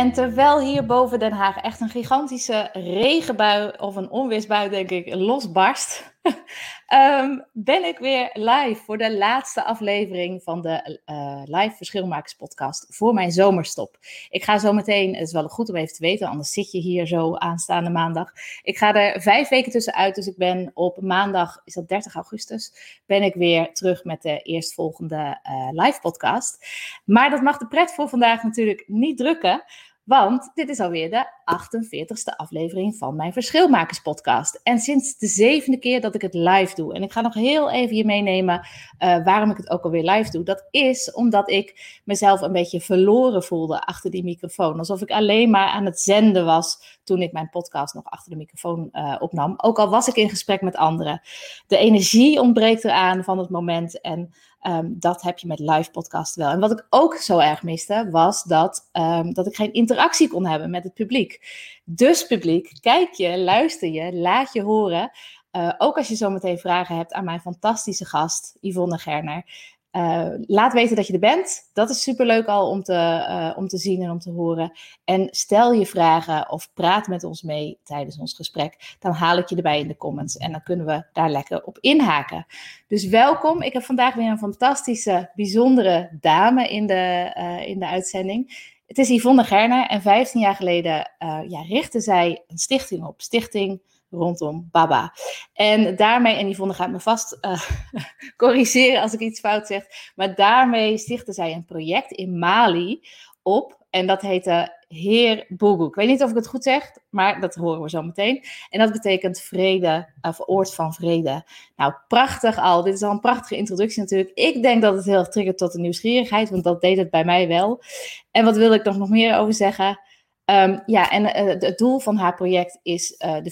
En terwijl hier boven Den Haag echt een gigantische regenbui of een onweersbui, denk ik, losbarst, Ehm, ben ik weer live voor de laatste aflevering van de uh, Live Verschilmakers podcast voor mijn zomerstop. Ik ga zo meteen, het is wel goed om even te weten, anders zit je hier zo aanstaande maandag. Ik ga er vijf weken tussenuit, dus ik ben op maandag, is dat 30 augustus, ben ik weer terug met de eerstvolgende uh, live podcast. Maar dat mag de pret voor vandaag natuurlijk niet drukken. Want dit is alweer de 48ste aflevering van mijn Verschilmakers podcast. En sinds de zevende keer dat ik het live doe. En ik ga nog heel even je meenemen uh, waarom ik het ook alweer live doe. Dat is omdat ik mezelf een beetje verloren voelde achter die microfoon. Alsof ik alleen maar aan het zenden was toen ik mijn podcast nog achter de microfoon uh, opnam. Ook al was ik in gesprek met anderen. De energie ontbreekt eraan van het moment. En Um, dat heb je met live podcast wel. En wat ik ook zo erg miste, was dat, um, dat ik geen interactie kon hebben met het publiek. Dus publiek, kijk je, luister je, laat je horen. Uh, ook als je zometeen vragen hebt aan mijn fantastische gast, Yvonne Gerner. Uh, laat weten dat je er bent. Dat is superleuk al om te, uh, om te zien en om te horen. En stel je vragen of praat met ons mee tijdens ons gesprek. Dan haal ik je erbij in de comments en dan kunnen we daar lekker op inhaken. Dus welkom. Ik heb vandaag weer een fantastische, bijzondere dame in de, uh, in de uitzending. Het is Yvonne Gerner en 15 jaar geleden ja, richtte zij een stichting op. Stichting rondom Baba. En daarmee, en Yvonne gaat me vast uh, corrigeren als ik iets fout zeg, maar daarmee stichtte zij een project in Mali op. En dat heette Heer Bogu. Ik weet niet of ik het goed zeg, maar dat horen we zo meteen. En dat betekent vrede, of oord van vrede. Nou, prachtig al. Dit is al een prachtige introductie natuurlijk. Ik denk dat het heel erg triggert tot de nieuwsgierigheid, want dat deed het bij mij wel. En wat wil ik nog meer over zeggen? Um, ja, en uh, het doel van haar project is uh, de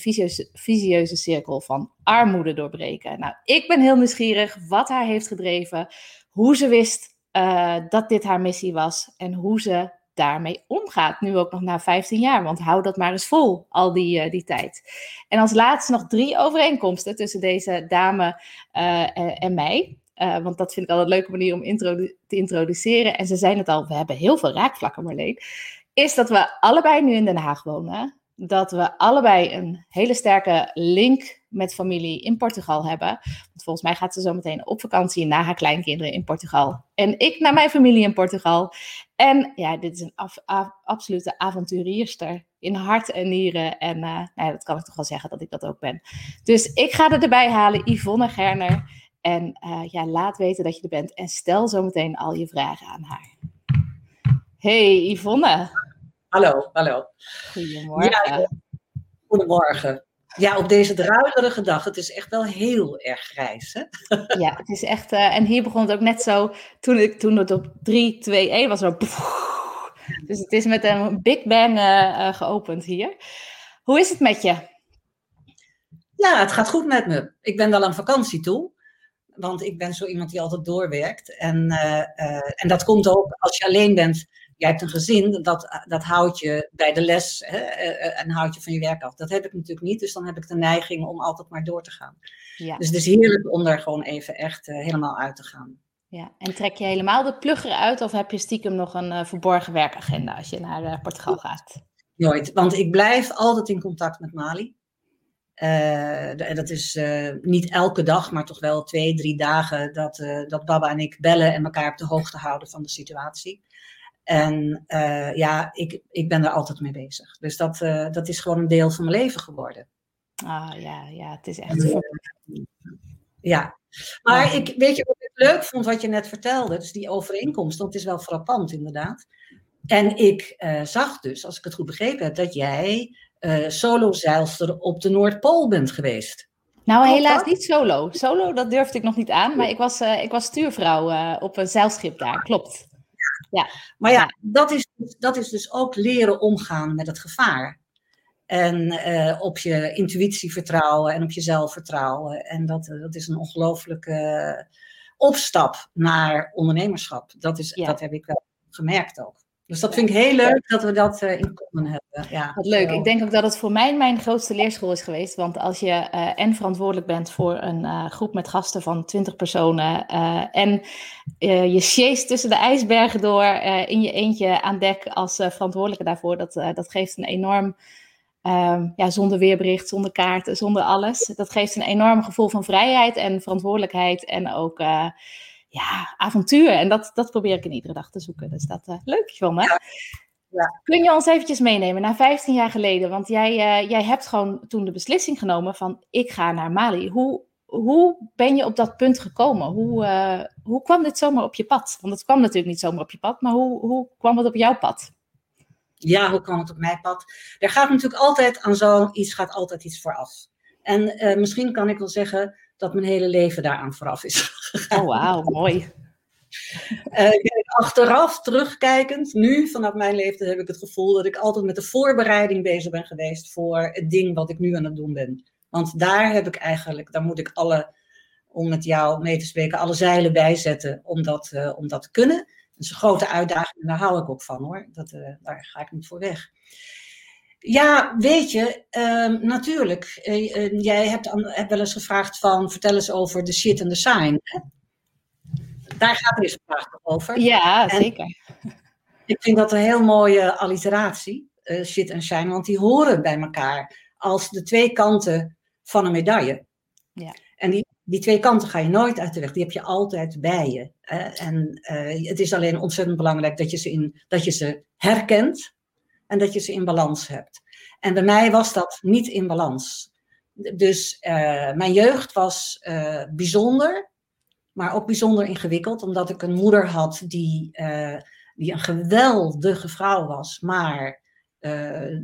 visieuze, cirkel van armoede doorbreken. Nou, ik ben heel nieuwsgierig wat haar heeft gedreven, hoe ze wist uh, dat dit haar missie was en hoe ze daarmee omgaat. Nu ook nog na 15 jaar, want hou dat maar eens vol, al die, die tijd. En als laatste nog drie overeenkomsten tussen deze dame en mij. Want dat vind ik altijd een leuke manier om te introduceren. En ze zijn het al, we hebben heel veel raakvlakken, Marleen is dat we allebei nu in Den Haag wonen. Dat we allebei een hele sterke link met familie in Portugal hebben. Want volgens mij gaat ze zo meteen op vakantie naar haar kleinkinderen in Portugal. En ik naar mijn familie in Portugal. En ja, dit is een absolute avonturierster in hart en nieren. En uh, nou ja, dat kan ik toch wel zeggen dat ik dat ook ben. Dus ik ga er erbij halen, Yvonne Gerner. En uh, ja, laat weten dat je er bent. En stel zo meteen al je vragen aan haar. Hey Yvonne. Hallo, hallo. Goedemorgen. Ja, goedemorgen. Ja, op deze druilerige dag. Het is echt wel heel erg grijs, hè? Ja, het is echt... Uh, en hier begon het ook net zo, toen, ik, toen het op 3, 2, 1 was, zo... Dus het is met een big bang uh, uh, geopend hier. Hoe is het met je? Ja, het gaat goed met me. Ik ben wel aan vakantie toe. Want ik ben zo iemand die altijd doorwerkt. En, en dat komt ook als je alleen bent jij hebt een gezin, dat, dat houdt je bij de les hè, eh, eh, en houdt je van je werk af. Dat heb ik natuurlijk niet, dus dan heb ik de neiging om altijd maar door te gaan. Ja. Dus het is heerlijk om daar gewoon even echt uh, helemaal uit te gaan. Ja, en trek je helemaal de plugger uit of heb je stiekem nog een uh, verborgen werkagenda als je naar uh, Portugal gaat? Nooit, want ik blijf altijd in contact met Mali. Uh, dat is uh, niet elke dag, maar toch wel twee, drie dagen dat, uh, dat Baba en ik bellen en elkaar op de hoogte houden van de situatie. En uh, ja, ik, ik ben er altijd mee bezig. Dus dat, uh, dat is gewoon een deel van mijn leven geworden. Ah ja, ja, het is echt. Uh, ja, maar ik, weet je wat ik leuk vond wat je net vertelde? Dus die overeenkomst, het is wel frappant inderdaad. En ik zag dus, als ik het goed begrepen heb, dat jij solo-zeilster op de Noordpool bent geweest. Nou, helaas niet solo. Solo, dat durfde ik nog niet aan. Maar ik was, ik was stuurvrouw op een zeilschip daar, klopt. Ja. Maar ja, Dat, is, dat is dus ook leren omgaan met het gevaar. En uh, op je intuïtie vertrouwen en op jezelf vertrouwen. En dat, dat is een ongelooflijke opstap naar ondernemerschap. Dat, is, dat heb ik wel gemerkt ook. Dus dat vind ik heel leuk dat we dat uh, in common hebben. Ja, Wat leuk. Ik denk ook dat het voor mij mijn grootste leerschool is geweest. Want als je uh, en verantwoordelijk bent voor een uh, groep met gasten van 20 personen. en je sjeest tussen de ijsbergen door in je eentje aan dek als verantwoordelijke daarvoor. Dat, dat geeft een enorm. Um, ja, zonder weerbericht, zonder kaarten, zonder alles. Dat geeft een enorm gevoel van vrijheid en verantwoordelijkheid. En ook ja, avontuur. En dat, dat probeer ik in iedere dag te zoeken. Dus dat uh, leuk, Yvonne. Ja. Ja. Kun je ons eventjes meenemen naar 15 jaar geleden? Want jij, uh, jij hebt gewoon toen de beslissing genomen van ik ga naar Mali. Hoe, hoe ben je op dat punt gekomen? Hoe, uh, hoe kwam dit zomaar op je pad? Want het kwam natuurlijk niet zomaar op je pad, maar hoe, hoe kwam het op jouw pad? Ja, hoe kwam het op mijn pad? Er gaat natuurlijk altijd aan zoiets gaat altijd iets vooraf. En uh, misschien kan ik wel zeggen dat mijn hele leven daaraan vooraf is gegaan. Oh, wauw, mooi. Uh, achteraf, terugkijkend, nu vanaf mijn leeftijd heb ik het gevoel dat ik altijd met de voorbereiding bezig ben geweest voor het ding wat ik nu aan het doen ben. Want daar heb ik eigenlijk, daar moet ik alle, om met jou mee te spreken, alle zeilen bijzetten om dat, uh, om dat te kunnen. Dat is een grote uitdaging en daar hou ik ook van hoor. Dat, uh, daar ga ik niet voor weg. Ja, weet je, uh, natuurlijk. Uh, jij hebt, hebt, wel eens gevraagd van, vertel eens over de shit en de sign. Hè? Daar gaat deze vraag over. Ja, en zeker. Ik vind dat een heel mooie alliteratie, uh, shit en shine, want die horen bij elkaar als de twee kanten van een medaille. Ja. En die, die twee kanten ga je nooit uit de weg, die heb je altijd bij je. en het is alleen ontzettend belangrijk dat je ze, in, dat je ze herkent en dat je ze in balans hebt. En bij mij was dat niet in balans. Dus uh, mijn jeugd was uh, bijzonder, maar ook bijzonder ingewikkeld, omdat ik een moeder had die, uh, die een geweldige vrouw was, maar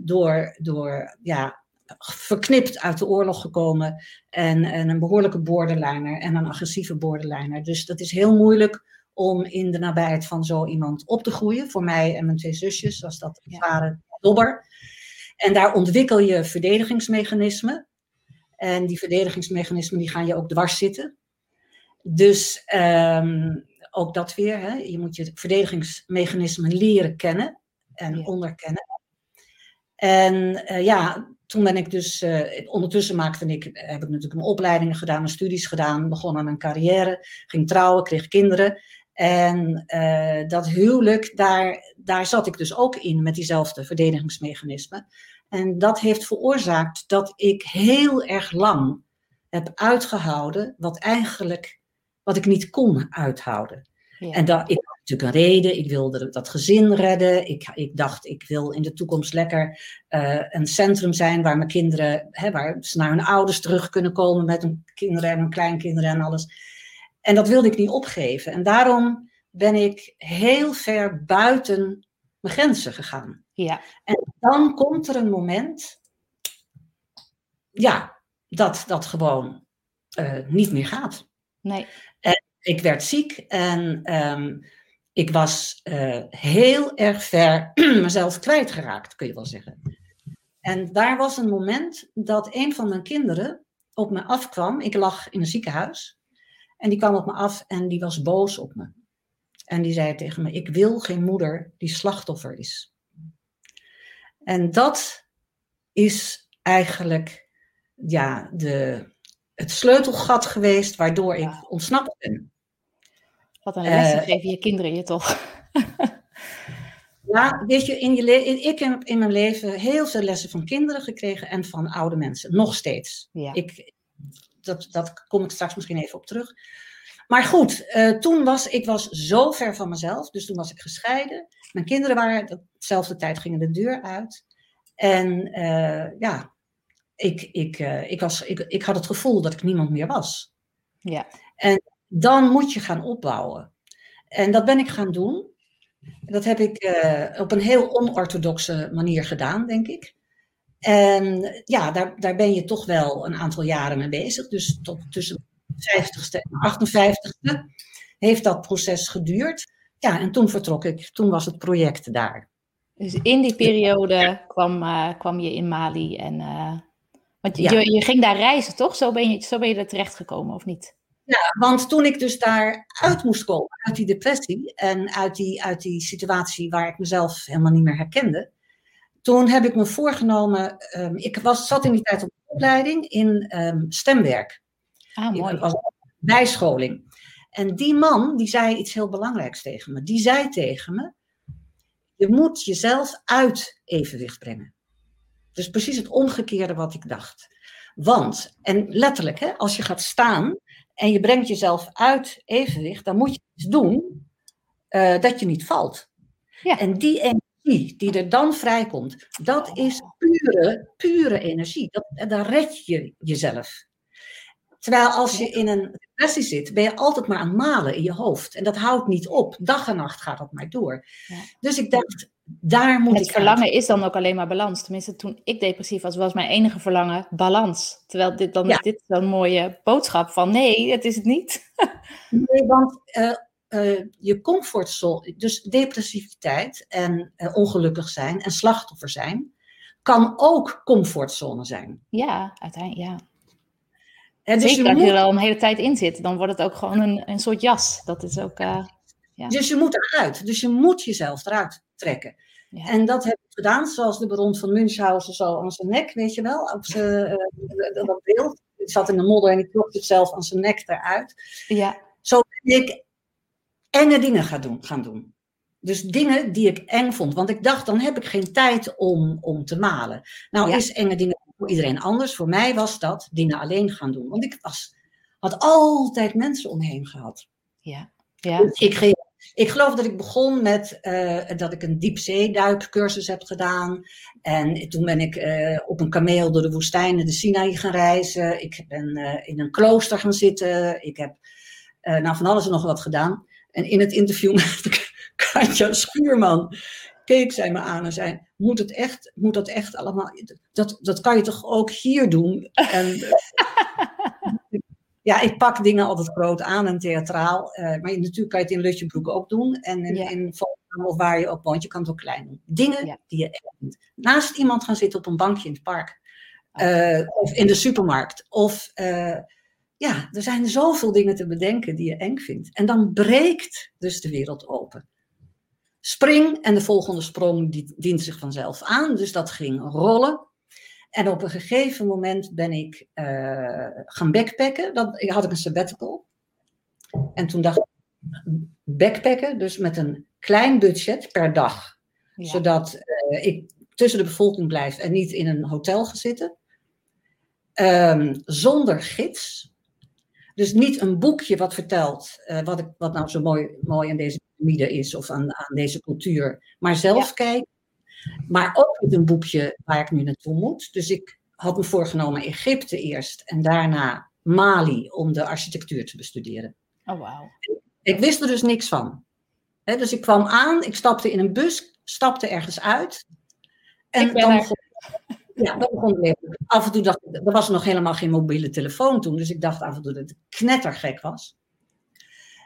door, door ja, verknipt uit de oorlog gekomen en, en een behoorlijke borderliner en een agressieve borderliner. Dus dat is heel moeilijk om in de nabijheid van zo iemand op te groeien. Voor mij en mijn twee zusjes was dat vader dobber. En daar ontwikkel je verdedigingsmechanismen. En die verdedigingsmechanismen die gaan je ook dwars zitten. Dus um, ook dat weer. Hè? Je moet je verdedigingsmechanismen leren kennen en ja. onderkennen. En uh, ja, toen ben ik dus, uh, ondertussen maakte ik, heb ik natuurlijk mijn opleidingen gedaan, mijn studies gedaan, begon aan mijn carrière, ging trouwen, kreeg kinderen. En uh, dat huwelijk, daar, daar zat ik dus ook in met diezelfde verdedigingsmechanismen. En dat heeft veroorzaakt dat ik heel erg lang heb uitgehouden wat eigenlijk, wat ik niet kon uithouden. Ja. En dat, ik had natuurlijk een reden, ik wilde dat gezin redden. Ik, ik dacht, ik wil in de toekomst lekker uh, een centrum zijn waar mijn kinderen, hè, waar ze naar hun ouders terug kunnen komen met hun kinderen en hun kleinkinderen en alles. En dat wilde ik niet opgeven. En daarom ben ik heel ver buiten mijn grenzen gegaan. Ja. En dan komt er een moment, ja, dat dat gewoon uh, niet meer gaat. Nee. En ik werd ziek en um, ik was uh, heel erg ver mezelf kwijtgeraakt, kun je wel zeggen. En daar was een moment dat een van mijn kinderen op me afkwam. Ik lag in een ziekenhuis. En die kwam op me af en die was boos op me. En die zei tegen me: Ik wil geen moeder die slachtoffer is. En dat is eigenlijk ja, de, het sleutelgat geweest waardoor ja. ik ontsnapt ben. Wat een les uh, geven je kinderen je toch? ja, weet je, in je ik heb in mijn leven heel veel lessen van kinderen gekregen en van oude mensen. Nog steeds. Ja. Ik, dat, dat kom ik straks misschien even op terug. Maar goed, uh, toen was ik was zo ver van mezelf. Dus toen was ik gescheiden. Mijn kinderen waren dezelfde tijd gingen de deur uit. En uh, ja, ik, ik, uh, ik, was, ik, ik had het gevoel dat ik niemand meer was. Ja. En dan moet je gaan opbouwen. En dat ben ik gaan doen. Dat heb ik op een heel onorthodoxe manier gedaan, denk ik. En ja, daar, daar ben je toch wel een aantal jaren mee bezig. Dus tot tussen de 50ste en 58ste heeft dat proces geduurd. Ja, en toen vertrok ik. Toen was het project daar. Dus in die periode kwam, uh, kwam je in Mali en... Uh, want je, je ging daar reizen, toch? Zo ben je, zo ben je er terecht gekomen, of niet? Ja, want toen ik dus daar uit moest komen, uit die depressie en uit die, uit die situatie waar ik mezelf helemaal niet meer herkende, toen heb ik me voorgenomen, um, ik was, zat in die tijd op de opleiding in um, stemwerk. Ah, mooi. was bijscholing. En die man, die zei iets heel belangrijks tegen me. Die zei tegen me, je moet jezelf uit evenwicht brengen. Dus precies het omgekeerde wat ik dacht. Want, en letterlijk, hè, als je gaat staan en je brengt jezelf uit evenwicht, dan moet je iets doen uh, dat je niet valt. Ja. En die energie die er dan vrijkomt, dat is pure, pure energie. Dat, daar red je jezelf. Terwijl als je in een depressie zit, ben je altijd maar aan het malen in je hoofd. En dat houdt niet op. Dag en nacht gaat dat maar door. Ja. Dus ik dacht, daar moet het ik verlangen is dan ook alleen maar balans. Tenminste, toen ik depressief was, was mijn enige verlangen balans. Terwijl dit, dan is dit zo'n mooie boodschap van nee, het is het niet. nee, want uh, uh, je comfortzone, dus depressiviteit en uh, ongelukkig zijn en slachtoffer zijn, kan ook comfortzone zijn. Ja, uiteindelijk, ja. En dus Zeker je als je er al een hele tijd in zit, dan wordt het ook gewoon een, een soort jas. Dat is ook... ja. Dus je moet eruit. Dus je moet jezelf eruit trekken. Ja. En dat heb ik gedaan, zoals de baron van Münchhausen zo aan zijn nek, weet je wel, op zijn, dat beeld. Ik zat in de modder en ik trok zichzelf aan zijn nek eruit. Ja. Zo ben ik enge dingen gaan doen, gaan doen. Dus dingen die ik eng vond. Want ik dacht, dan heb ik geen tijd om, om te malen. Nou is enge dingen voor iedereen anders. Voor mij was dat dingen alleen gaan doen. Want ik was, had altijd mensen omheen gehad. Ja. Ja. Dus ik ik geloof dat ik begon met uh, dat ik een diepzeeduikcursus heb gedaan. En toen ben ik uh, op een kameel door de woestijnen de Sinaï gaan reizen. Ik ben uh, in een klooster gaan zitten. Ik heb nou, van alles en nog wat gedaan. En in het interview met Katja Schuurman keek zij me aan en zei: Moet, het echt, moet dat echt allemaal? Dat, dat kan je toch ook hier doen? En ja, ik pak dingen altijd groot aan en theatraal. Uh, maar natuurlijk kan je het in Lutjebroek ook doen. En in, ja. in of waar je ook woont, je kan het ook klein doen. Dingen die je echt. Naast iemand gaan zitten op een bankje in het park. Uh, of in de supermarkt. Of uh, ja, er zijn zoveel dingen te bedenken die je eng vindt. En dan breekt dus de wereld open. Spring en de volgende sprong die dient zich vanzelf aan. Dus dat ging rollen. En op een gegeven moment ben ik uh, gaan backpacken. Dat had ik een sabbatical. En toen dacht ik, backpacken, dus met een klein budget per dag. Ja. Zodat uh, ik tussen de bevolking blijf en niet in een hotel ga zitten. Um, zonder gids. Dus niet een boekje wat vertelt uh, wat, ik, wat nou zo mooi, mooi aan deze piramide is of aan, aan deze cultuur. Maar zelf ja. kijken maar ook met een boekje waar ik nu naartoe moet. Dus ik had me voorgenomen Egypte eerst en daarna Mali om de architectuur te bestuderen. Oh, wow. Ik wist er dus niks van. He, dus ik kwam aan, ik stapte in een bus, stapte ergens uit. En dan ja, dan begon het Af en toe dacht ik, er was nog helemaal geen mobiele telefoon toen, dus ik dacht af en toe dat het knettergek was.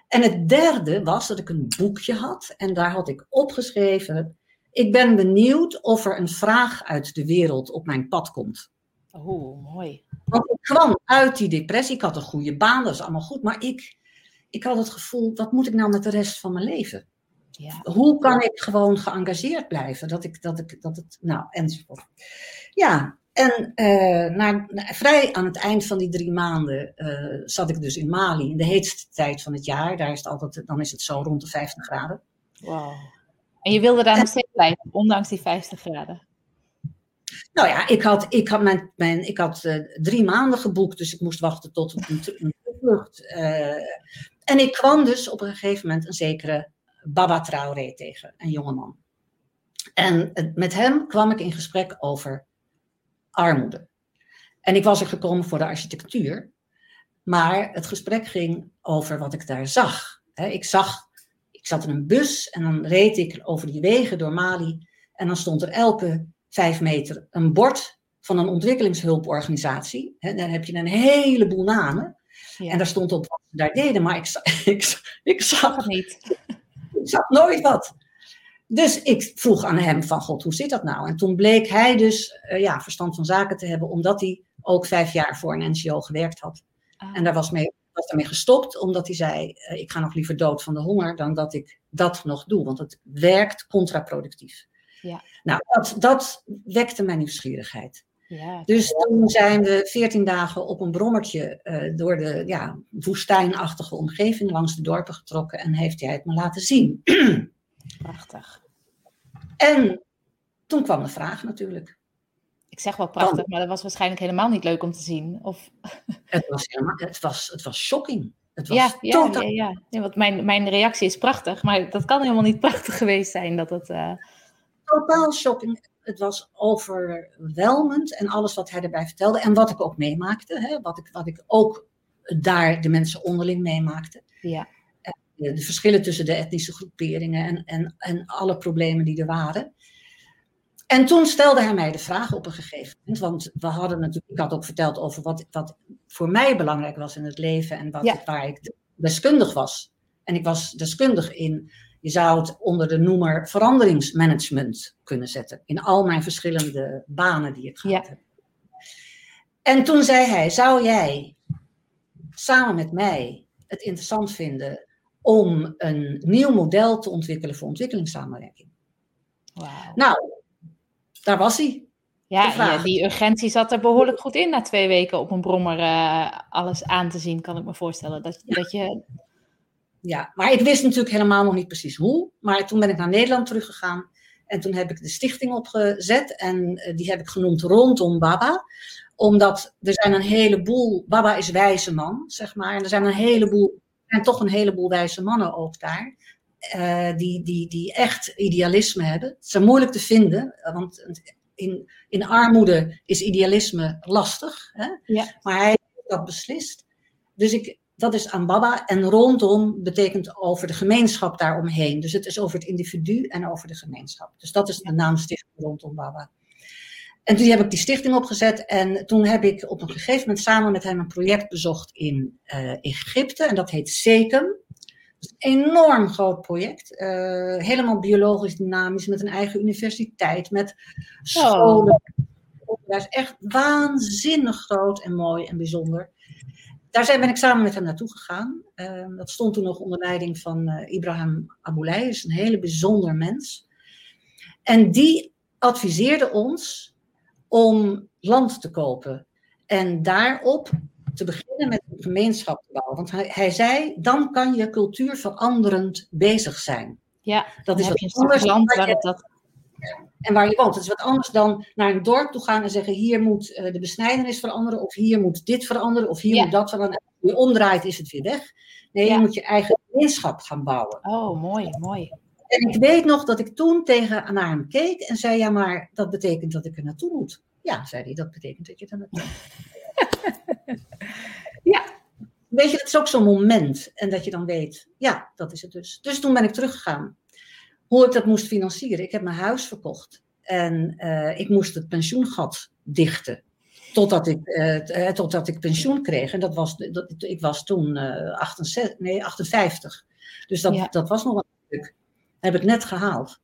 En het derde was dat ik een boekje had en daar had ik opgeschreven ik ben benieuwd of er een vraag uit de wereld op mijn pad komt. Oh, mooi. Want ik kwam uit die depressie. Ik had een goede baan, dat is allemaal goed. Maar ik, ik had het gevoel, wat moet ik nou met de rest van mijn leven? Ja. Hoe kan ik gewoon geëngageerd blijven? Dat ik, dat ik, dat het, nou, enzovoort. Ja, en uh, na, na, vrij aan het eind van die drie maanden uh, zat ik dus in Mali, in de heetste tijd van het jaar. Daar is het altijd, dan is het zo rond de 50 graden. Wow. En je wilde daar nog steeds blijven, ondanks die 50 graden? Nou ja, ik had, ik had, mijn, mijn, ik had uh, drie maanden geboekt, dus ik moest wachten tot een, een vlucht. Uh, en ik kwam dus op een gegeven moment een zekere Baba Traoré tegen, een jongeman. En met hem kwam ik in gesprek over armoede. En ik was er gekomen voor de architectuur, maar het gesprek ging over wat ik daar zag. Ik zag zat in een bus en dan reed ik over die wegen door Mali. En dan stond er elke vijf meter een bord van een ontwikkelingshulporganisatie. Hè, dan heb je een heleboel namen. Ja. En daar stond op wat ze daar deden, maar ik, ik, ik, Zag zag, het niet. Ik zag nooit wat. Dus ik vroeg aan hem van, god, hoe zit dat nou? En toen bleek hij dus eh, ja, verstand van zaken te hebben, omdat hij ook vijf jaar voor een NGO gewerkt had. Ah, En daar was, mee, was daarmee gestopt, omdat hij zei, eh, ik ga nog liever dood van de honger dan dat ik dat nog doe. Want het werkt contraproductief. Ja. Nou, dat, dat wekte mijn nieuwsgierigheid. Ja. Dus toen zijn we veertien dagen op een brommertje eh, door de ja, woestijnachtige omgeving langs de dorpen getrokken en heeft hij het me laten zien. prachtig. En toen kwam de vraag natuurlijk. Ik zeg wel prachtig, maar dat was waarschijnlijk helemaal niet leuk om te zien. Of, Het was, helemaal, het was, het was shocking. Het was ja, ja, totaal ja, ja. Nee, want mijn, mijn reactie is prachtig, maar dat kan helemaal niet prachtig geweest zijn. Dat het, eh, totaal shocking. Het was overweldigend en alles wat hij erbij vertelde. En wat ik ook meemaakte. Hè, wat, ik, wat ik ook daar de mensen onderling meemaakte. ja. De, de verschillen tussen de etnische groeperingen en, en, en alle problemen die er waren. En toen stelde hij mij de vraag op een gegeven moment. Want we hadden natuurlijk, ik had ook verteld over wat, wat voor mij belangrijk was in het leven. En wat, Ja. waar ik deskundig was. En ik was deskundig in je zou het onder de noemer veranderingsmanagement kunnen zetten. In al mijn verschillende banen die ik gehad Ja. heb. En toen zei hij, zou jij samen met mij het interessant vinden om een nieuw model te ontwikkelen voor ontwikkelingssamenwerking? Wauw. Nou, daar was hij. Ja, die urgentie zat er behoorlijk goed in na twee weken op een brommer eh, alles aan te zien, kan ik me voorstellen. Dat, dat je, Ja, maar ik wist natuurlijk helemaal nog niet precies hoe. Maar toen ben ik naar Nederland teruggegaan. En toen heb ik de stichting opgezet. En eh, die heb ik genoemd rondom Baba. Omdat er zijn een heleboel... Baba is wijze man, zeg maar. En er zijn een heleboel... Er zijn toch een heleboel wijze mannen ook daar. eh, die, die, die echt idealisme hebben. Het is moeilijk te vinden. eh, Want in, in armoede is idealisme lastig. Hè? Ja. Maar hij heeft dat beslist. Dus ik, dat is aan Baba. En rondom betekent over de gemeenschap daaromheen. Dus het is over het individu en over de gemeenschap. Dus dat is de naam Stichting Rondom Baba. En toen heb ik die stichting opgezet. En toen heb ik op een gegeven moment samen met hem een project bezocht in eh, Egypte. En dat heet SECUM. Dat is een enorm groot project. eh, helemaal biologisch dynamisch, met een eigen universiteit, met scholen. Dat is echt waanzinnig groot en mooi en bijzonder. Daar zijn, ben ik samen met hem naartoe gegaan. Eh, dat stond toen nog onder leiding van eh, Ibrahim Aboulay, is een hele bijzonder mens. En die adviseerde ons om land te kopen. En daarop te beginnen met een gemeenschap te bouwen. Want hij, hij zei, dan kan je cultuur veranderend bezig zijn. ja, Dat is wat anders land waar het dat... en waar je woont. Het is wat anders dan naar een dorp toe gaan en zeggen: hier moet eh, de besnijdenis veranderen, of hier moet dit veranderen, of hier Ja. moet dat veranderen. Als je omdraait, is het weer weg. Nee, Ja. je moet je eigen gemeenschap gaan bouwen. Oh, mooi, mooi. En ik weet nog dat ik toen tegen naar hem keek en zei: ja, maar dat betekent dat ik er naartoe moet. Ja, zei hij, dat betekent dat je er naartoe moet. ja. Weet je, dat is ook zo'n moment. En dat je dan weet, ja, dat is het dus. Dus toen ben ik teruggegaan. Hoe ik dat moest financieren. Ik heb mijn huis verkocht. En eh, ik moest het pensioengat dichten. Totdat ik, eh, eh, totdat ik pensioen kreeg. En dat was, dat, ik was toen 68, nee, 58. Dus dat, Ja. dat was nog wel een stuk. Heb ik net gehaald.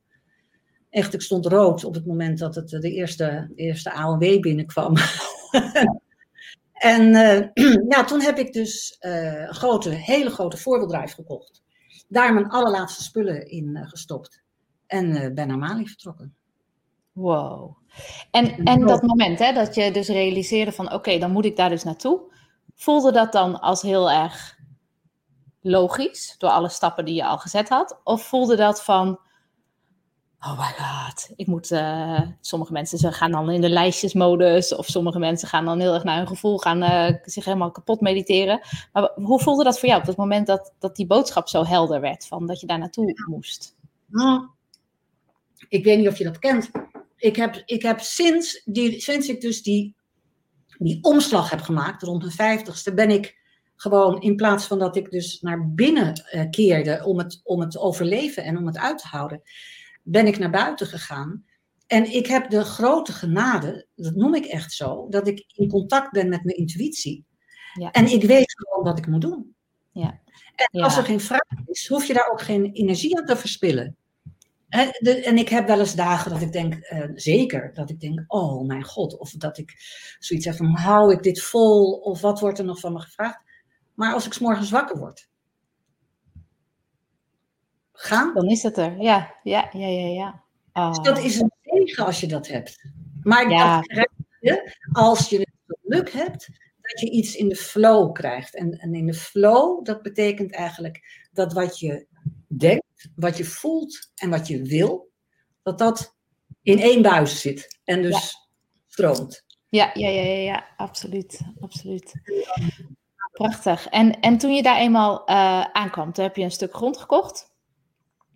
Echt, ik stond rood op het moment dat het, de eerste, de eerste AOW binnenkwam. en eh, ja, toen heb ik dus een grote, hele grote voorwieldrive gekocht. Daar mijn allerlaatste spullen in eh, gestopt. En eh, ben naar Mali vertrokken. Wow. En, en dat moment hè, dat je dus realiseerde van oké, dan moet ik daar dus naartoe. Voelde dat dan als heel erg logisch door alle stappen die je al gezet had? Of voelde dat van, oh my god, ik moet, eh, sommige mensen ze gaan dan in de lijstjesmodus of sommige mensen gaan dan heel erg naar hun gevoel, gaan eh, zich helemaal kapot mediteren. Maar hoe voelde dat voor jou op het moment dat, dat die boodschap zo helder werd van dat je daar naartoe moest? Nou, ik weet niet of je dat kent. Ik heb, ik heb sinds, die, sinds ik dus die, die omslag heb gemaakt, rond mijn vijftigste, ben ik gewoon in plaats van dat ik dus naar binnen eh, keerde om het, om het te overleven en om het uit te houden, ben ik naar buiten gegaan. En ik heb de grote genade, dat noem ik echt zo, dat ik in contact ben met mijn intuïtie. Ja. En ik weet gewoon wat ik moet doen. Ja. En als er geen vraag is, hoef je daar ook geen energie aan te verspillen. En ik heb wel eens dagen dat ik denk, uh, zeker, dat ik denk, oh mijn god, of dat ik zoiets heb van, hou ik dit vol, of wat wordt er nog van me gevraagd? Maar als ik s morgens wakker word, gaan. Dan is het er, ja, ja, ja, ja, ja. Dus dat is een zegen als je dat hebt. Maar ja. dat krijg je als je het geluk hebt dat je iets in de flow krijgt. En, en in de flow, dat betekent eigenlijk dat wat je denkt, wat je voelt en wat je wil, dat dat in één buis zit en dus stroomt. Ja, ja, ja, ja, ja, absoluut, absoluut. Prachtig. En, en toen je daar eenmaal uh, aankwam, toen heb je een stuk grond gekocht.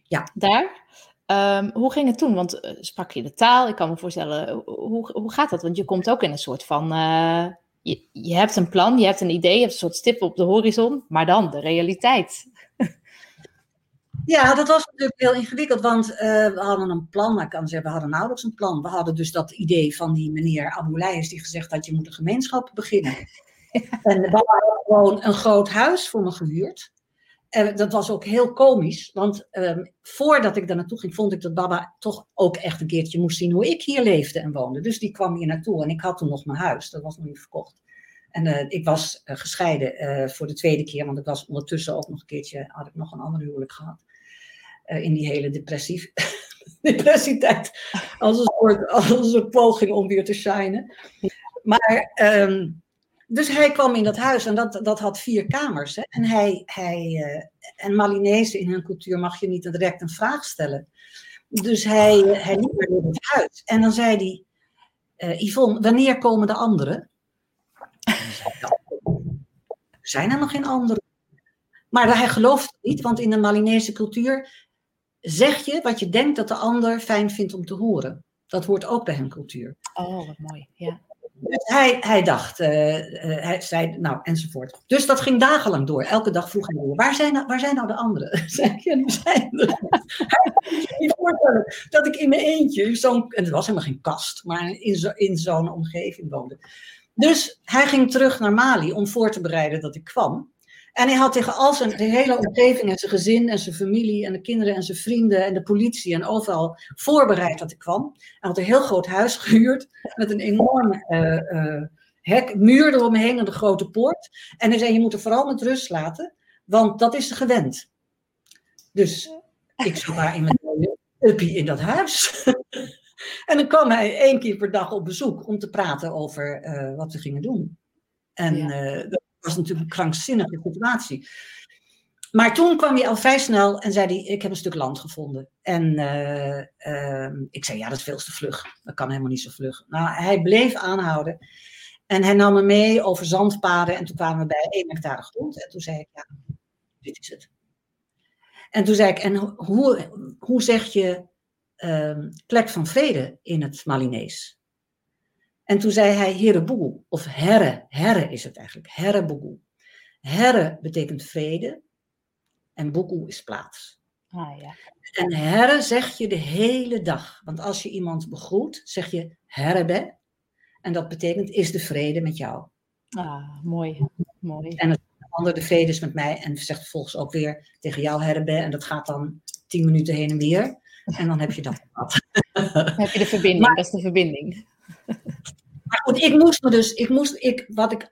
Ja. Daar. Um, hoe ging het toen? Want uh, sprak je de taal? Ik kan me voorstellen, hoe, hoe gaat dat? Want je komt ook in een soort van. Uh, je, je hebt een plan, je hebt een idee, je hebt een soort stip op de horizon, maar dan de realiteit. Ja, dat was natuurlijk heel ingewikkeld, want uh, we hadden een plan. Maar ik kan zeggen, we hadden nauwelijks een plan. We hadden dus dat idee van die meneer Aboulijs die gezegd had, je moet een gemeenschap beginnen. En we hadden gewoon een groot huis voor me gehuurd. En dat was ook heel komisch, want um, voordat ik daar naartoe ging, vond ik dat Baba toch ook echt een keertje moest zien hoe ik hier leefde en woonde. Dus die kwam hier naartoe en ik had toen nog mijn huis, dat was nog niet verkocht. En uh, ik was uh, gescheiden voor de tweede keer, want ik was ondertussen ook nog een keertje, had ik nog een ander huwelijk gehad. in die hele depressief, depressietijd, als een, soort, als een soort poging om weer te shinen. Maar um, dus hij kwam in dat huis en dat, dat had vier kamers. Hè? En, hij, hij, uh, en Malinese in hun cultuur mag je niet direct een vraag stellen. Dus hij, hij liep naar het huis. En dan zei hij, uh, Yvonne, wanneer komen de anderen? zijn er nog geen anderen? Maar hij gelooft niet, want in de Malinese cultuur zeg je wat je denkt dat de ander fijn vindt om te horen. Dat hoort ook bij hun cultuur. Oh, wat mooi. Ja. Dus hij, hij dacht, uh, hij zei, nou, enzovoort. Dus dat ging dagenlang door. Elke dag vroeg hij, waar zijn, nou, waar zijn nou de anderen? Zei ik, zijn. Hij kon niet voorstellen dat ik in mijn eentje, zo'n, en het was helemaal geen kast, maar in, zo, in zo'n omgeving woonde. Dus hij ging terug naar Mali om voor te bereiden dat ik kwam. En hij had tegen al zijn de hele omgeving en zijn gezin en zijn familie en de kinderen en zijn vrienden en de politie en overal voorbereid dat ik kwam. Hij had een heel groot huis gehuurd met een enorme uh, uh, hek, muur eromheen en de grote poort. En hij zei, je moet er vooral met rust laten, want dat is gewend. Dus ik zat daar in mijn uppie in dat huis. en dan kwam hij één keer per dag op bezoek om te praten over uh, wat we gingen doen. En ja was natuurlijk een krankzinnige situatie. Maar toen kwam hij al vrij snel en zei hij, ik heb een stuk land gevonden. En uh, uh, ik zei, ja, dat is veel te vlug. Dat kan helemaal niet zo vlug. Nou, hij bleef aanhouden. En hij nam me mee over zandpaden. En toen kwamen we bij één hectare grond. En toen zei ik, ja, dit is het. En toen zei ik, en hoe, hoe zeg je uh, plek van vrede in het Malinees? En toen zei hij Hereboel, of Herre, Herre is het eigenlijk, Herreboel. Herre betekent vrede en Boekoe is plaats. Ah, ja. En herre zeg je de hele dag. Want als je iemand begroet, zeg je herrebe. En dat betekent is de vrede met jou. Ah, mooi. mooi. En het ander de vrede is met mij. En zegt vervolgens ook weer tegen jou herrebe. En dat gaat dan tien minuten heen en weer. En dan heb je dat gehad. Dan heb je de verbinding, maar, dat is de verbinding. Maar goed, ik moest me dus, ik moest, ik, wat, ik,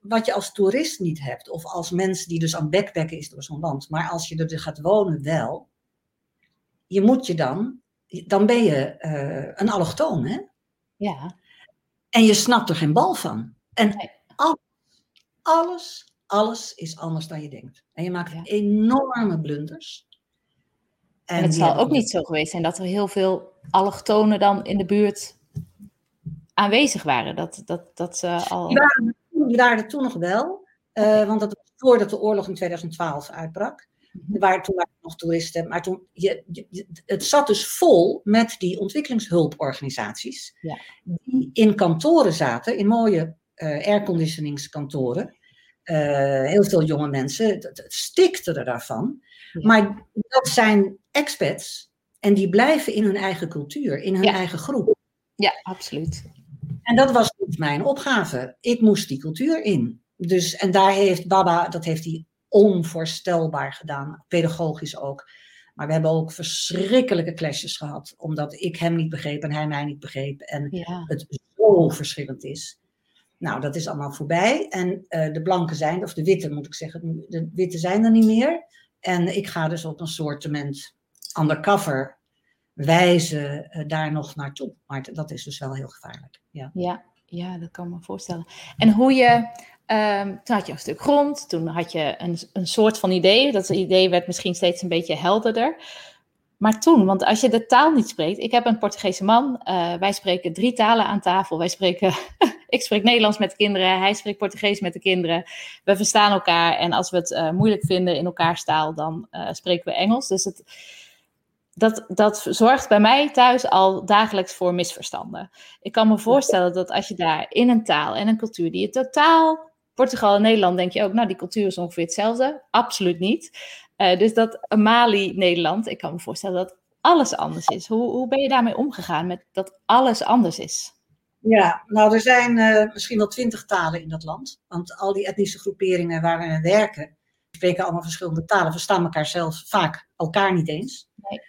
wat je als toerist niet hebt, of als mens die dus aan backpacken is door zo'n land, maar als je er dus gaat wonen wel, je moet je dan, dan ben je uh, een allochtoon, hè? Ja. En je snapt er geen bal van. En alles, alles, alles is anders dan je denkt. En je maakt ja. enorme blunders. En, en het zal ook niet zo geweest zijn dat er heel veel allochtonen dan in de buurt aanwezig waren. Dat, dat, dat ze al... Die waren, die waren er toen nog wel, uh, want dat was voordat de oorlog in 2012 uitbrak. Er waren toen waren nog toeristen, maar toen, je, je, het zat dus vol met die ontwikkelingshulporganisaties. Ja. Die in kantoren zaten, in mooie uh, airconditioningskantoren. Uh, heel veel jonge mensen, het, het stikte er daarvan. Ja. Maar dat zijn expats En die blijven in hun eigen cultuur, in hun eigen groep. Ja, absoluut. En dat was mijn opgave. Ik moest die cultuur in. Dus, en daar heeft Baba, dat heeft hij onvoorstelbaar gedaan, pedagogisch ook. Maar we hebben ook verschrikkelijke clashes gehad, omdat ik hem niet begreep en hij mij niet begreep. En het zo verschillend is. Nou, dat is allemaal voorbij. En uh, de blanken zijn, of de witte moet ik zeggen, de witte zijn er niet meer. En ik ga dus op een soortement undercover wijze uh, daar nog naartoe. Maar dat is dus wel heel gevaarlijk. Ja. Ja, ja, dat kan me voorstellen. En hoe je, um, toen had je een stuk grond, toen had je een, een soort van idee. Dat idee werd misschien steeds een beetje helderder. Maar toen, want als je de taal niet spreekt, ik heb een Portugese man, uh, wij spreken drie talen aan tafel. Wij spreken, ik spreek Nederlands met de kinderen, hij spreekt Portugees met de kinderen. We verstaan elkaar en als we het uh, moeilijk vinden in elkaars taal, dan spreken we Engels. Dus het, dat, dat zorgt bij mij thuis al dagelijks voor misverstanden. Ik kan me voorstellen dat als je daar in een taal en een cultuur die je totaal. Portugal en Nederland denk je ook, nou die cultuur is ongeveer hetzelfde. Absoluut niet. Uh, dus dat Mali, Nederland, ik kan me voorstellen dat alles anders is. Hoe, hoe ben je daarmee omgegaan met dat alles anders is? Ja, nou er zijn uh, misschien wel twintig talen in dat land. Want al die etnische groeperingen waar we werken, spreken allemaal verschillende talen, verstaan elkaar zelf vaak elkaar niet eens. Nee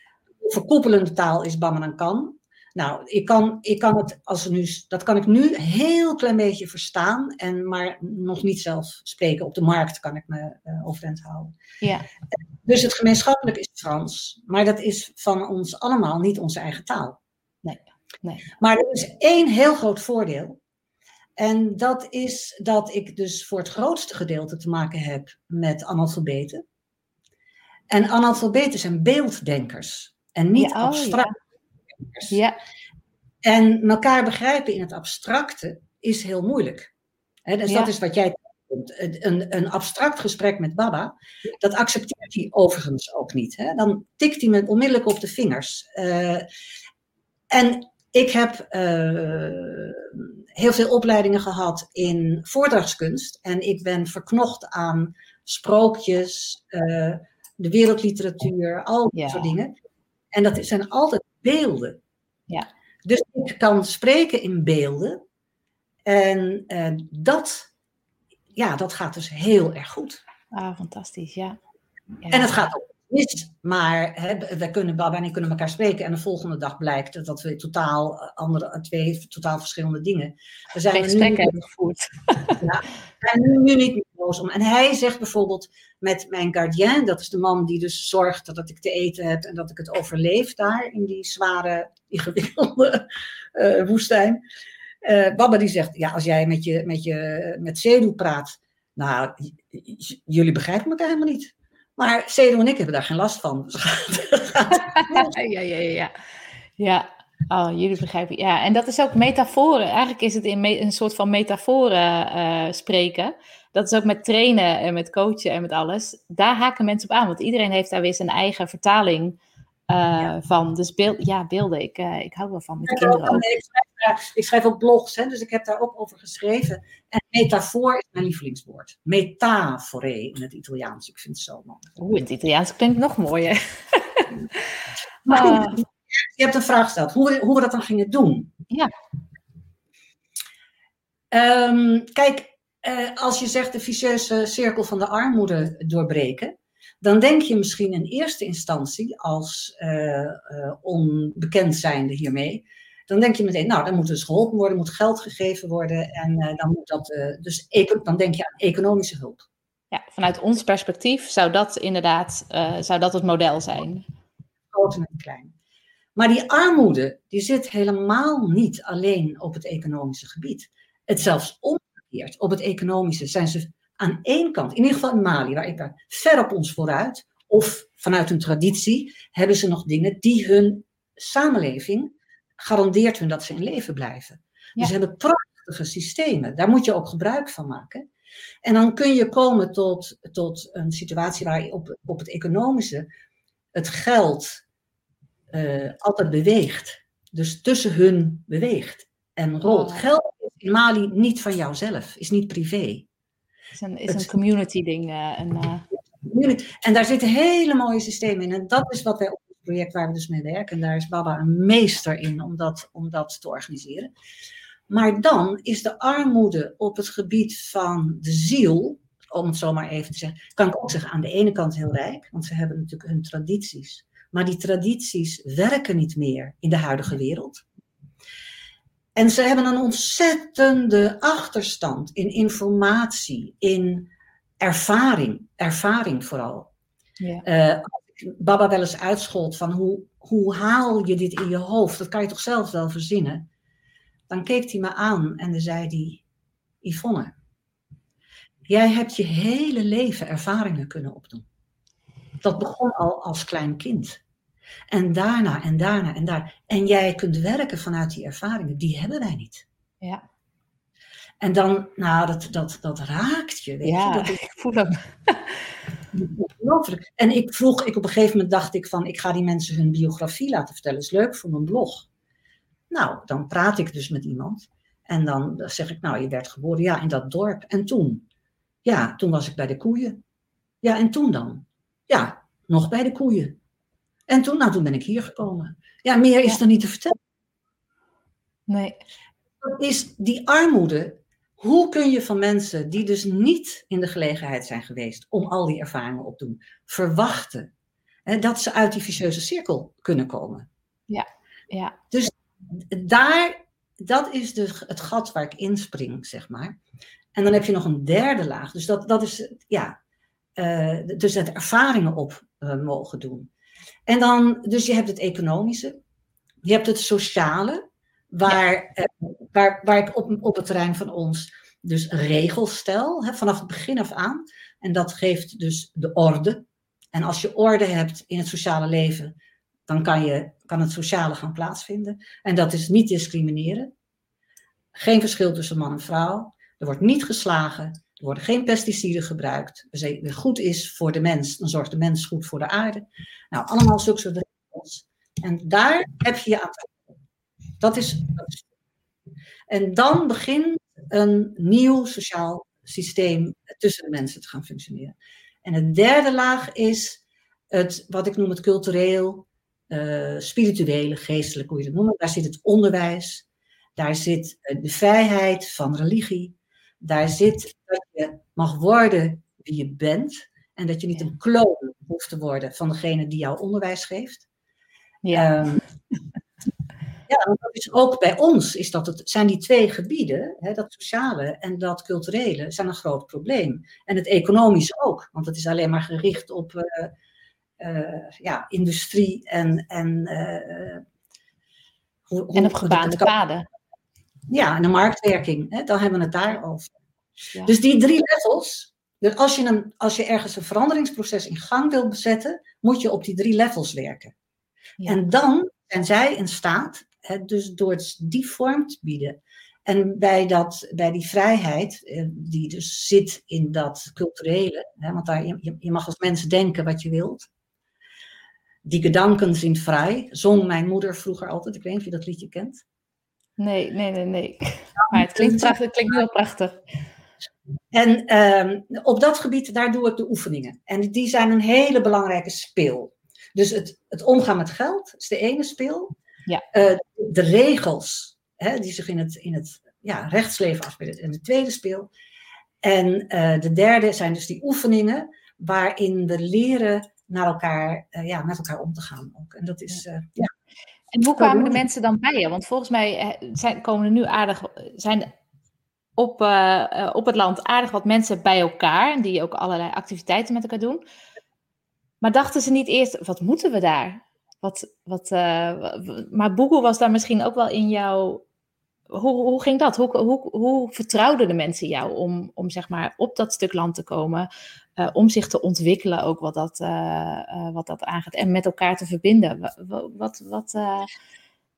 verkoppelende taal is kan. Nou, ik kan, ik kan het als nu, dat kan ik nu heel klein beetje verstaan, en, maar nog niet zelf spreken. Op de markt kan ik me uh, overeind houden. Ja. Dus het gemeenschappelijk is Frans, maar dat is van ons allemaal niet onze eigen taal. Nee. nee. Maar er is één heel groot voordeel. En dat is dat ik dus voor het grootste gedeelte te maken heb met analfabeten. En analfabeten zijn beelddenkers en niet ja, oh, abstract. Ja. En elkaar begrijpen in het abstracte is heel moeilijk. dus dat is wat jij een, een abstract gesprek met Baba, dat accepteert hij overigens ook niet. Hè? Dan tikt hij me onmiddellijk op de vingers. Uh, en ik heb uh, heel veel opleidingen gehad in voordragskunst. En ik ben verknocht aan sprookjes, uh, de wereldliteratuur, al die soort dingen. En dat zijn altijd beelden. Ja. Dus ik kan spreken in beelden. En uh, dat, ja, dat gaat dus heel erg goed. Ah, fantastisch, ja. ja. En het gaat ook mis, maar hè, we kunnen, Baba en ik kunnen elkaar spreken en de volgende dag blijkt dat we totaal andere, twee totaal verschillende dingen. We zijn gesprek hebben gevoerd. Ja, we zijn nu, nu niet om. En hij zegt bijvoorbeeld met mijn gardien, dat is de man die dus zorgt dat ik te eten heb en dat ik het overleef daar in die zware, ingewikkelde uh, woestijn. Uh, Baba die zegt, ja, als jij met je, met je met Zedu praat, nou, jullie begrijpen elkaar helemaal niet. Maar Zedu en ik hebben daar geen last van. ja, ja, ja, ja. Ja, Oh, jullie begrijpen. Ja, en dat is ook metaforen. Eigenlijk is het in een soort van metaforen uh, spreken. Dat is ook met trainen en met coachen en met alles. Daar haken mensen op aan, want iedereen heeft daar weer zijn eigen vertaling uh, van. Dus beeld, ja, beelden, ik, uh, ik hou wel van met kinderen ook. Ik, schrijf, ik, schrijf, ook blogs, hè, dus ik heb daar ook over geschreven. En metafoor is mijn lievelingswoord. Metafore in het Italiaans. Ik vind het zo mooi. Oeh, in het Italiaans klinkt nog mooier. maar je hebt een vraag gesteld, hoe, hoe we dat dan gingen doen. Ja. Um, kijk, uh, als je zegt de vicieuze cirkel van de armoede doorbreken, dan denk je misschien in eerste instantie als uh, uh, onbekend zijnde hiermee, dan denk je meteen, nou, dan moet dus geholpen worden, moet geld gegeven worden en dan moet dat, dus dan denk je aan economische hulp. Ja, vanuit ons perspectief zou dat inderdaad, zou dat het model zijn. Groot en klein. Maar die armoede, die zit helemaal niet alleen op het economische gebied. Het zelfs omgekeerd, op het economische zijn ze aan één kant, in ieder geval in Mali, waar ik daar ver op ons vooruit, of vanuit hun traditie, hebben ze nog dingen die hun samenleving garandeert hun dat ze in leven blijven. Dus ze hebben prachtige systemen, daar moet je ook gebruik van maken. En dan kun je komen tot, tot een situatie waar je op, op het economische het geld uh, altijd beweegt. Dus tussen hun beweegt en rolt. Oh. Geld is in Mali niet van jouzelf, is niet privé. Het is een, is een community ding. Een, uh... En daar zitten hele mooie systemen in. En dat is wat wij op ons project waar we dus mee werken. En daar is Baba een meester in om dat, om dat te organiseren. Maar dan is de armoede op het gebied van de ziel, om het zo maar even te zeggen, kan ik ook zeggen, aan de ene kant heel rijk, want ze hebben natuurlijk hun tradities. Maar die tradities werken niet meer in de huidige wereld. En ze hebben een ontzettende achterstand in informatie, in ervaring, ervaring vooral. Ja. Uh, Baba wel eens uitschold van hoe, hoe haal je dit in je hoofd? Dat kan je toch zelf wel verzinnen? Dan keek hij me aan en dan zei hij, Yvonne, jij hebt je hele leven ervaringen kunnen opdoen. Dat begon al als klein kind. En daarna en daarna en daar. En jij kunt werken vanuit die ervaringen, die hebben wij niet. Ja. En dan, nou, dat, dat, dat raakt je. Weet ja, je? Dat ik voel hem. En ik vroeg, ik op een gegeven moment dacht ik van, ik ga die mensen hun biografie laten vertellen. Dat is leuk voor mijn blog. Nou, dan praat ik dus met iemand. En dan zeg ik, nou, je werd geboren, ja, in dat dorp. En toen? Ja, toen was ik bij de koeien. Ja, en toen dan? Ja, nog bij de koeien. En toen, nou, toen ben ik hier gekomen. Ja, meer is er niet te vertellen. Nee. Dat is die armoede. Hoe kun je van mensen die dus niet in de gelegenheid zijn geweest om al die ervaringen op te doen, verwachten hè, dat ze uit die vicieuze cirkel kunnen komen? Ja, ja. Dus daar, dat is dus het gat waar ik inspring, zeg maar. En dan heb je nog een derde laag. Dus dat, dat is, ja, uh, dus het ervaringen op uh, mogen doen. En dan, dus je hebt het economische, je hebt het sociale, waar, eh, waar, waar ik op, op het terrein van ons dus regels stel, hè, vanaf het begin af aan. En dat geeft dus de orde. En als je orde hebt in het sociale leven, dan kan, je, kan het sociale gaan plaatsvinden. En dat is niet discrimineren. Geen verschil tussen man en vrouw. Er wordt niet geslagen. Er worden geen pesticiden gebruikt. Het goed is voor de mens, dan zorgt de mens goed voor de aarde. Nou, allemaal zulke soort regels. En daar heb je je aan dat is, En dan begint een nieuw sociaal systeem tussen de mensen te gaan functioneren. En het derde laag is het, wat ik noem het cultureel, uh, spirituele, geestelijk, hoe je het noemt. Daar zit het onderwijs, daar zit eh, de vrijheid van religie, daar zit dat je mag worden wie je bent en dat je niet een kloon hoeft te worden van degene die jou onderwijs geeft. Ja. Um, ja, want dat is ook bij ons is dat het, zijn die twee gebieden, hè, dat sociale en dat culturele, zijn een groot probleem. En het economische ook, want het is alleen maar gericht op uh, uh, ja, industrie en. En, uh, hoe, en op gebaande paden. Ja, en de marktwerking, hè, dan hebben we het daar over. Ja. Dus die drie levels, dus als je, een, als je ergens een veranderingsproces in gang wil zetten, moet je op die drie levels werken. Ja. En dan zijn zij in staat dus door het die vorm te bieden. En bij, dat, bij die vrijheid, eh, die dus zit in dat culturele, hè, want daar, je, je mag als mens denken wat je wilt. Die gedanken zijn vrij, zong mijn moeder vroeger altijd. Ik weet niet of je dat liedje kent. Nee, nee, nee, nee. Maar het klinkt, prachtig, het klinkt heel prachtig. En um, op dat gebied, daar doe ik de oefeningen. En die zijn een hele belangrijke speel. Dus het, het omgaan met geld is de ene speel. Ja. Uh, de regels hè, die zich in het, in het ja, rechtsleven afspelen in de tweede speel. En uh, de derde zijn dus die oefeningen waarin we leren naar elkaar, uh, ja, met elkaar om te gaan. Ook. En dat is, ja. En hoe kwamen de mensen dan bij je? Want volgens mij zijn, komen er nu aardig, zijn op, uh, op het land aardig wat mensen bij elkaar, die ook allerlei activiteiten met elkaar doen. Maar dachten ze niet eerst, wat moeten we daar? Wat, wat, uh, maar Google was daar misschien ook wel in jouw. Hoe, hoe ging dat? Hoe, hoe, hoe vertrouwden de mensen jou om, om zeg maar op dat stuk land te komen? Uh, om zich te ontwikkelen, ook wat dat, uh, wat dat aangaat. En met elkaar te verbinden. Wat. wat, wat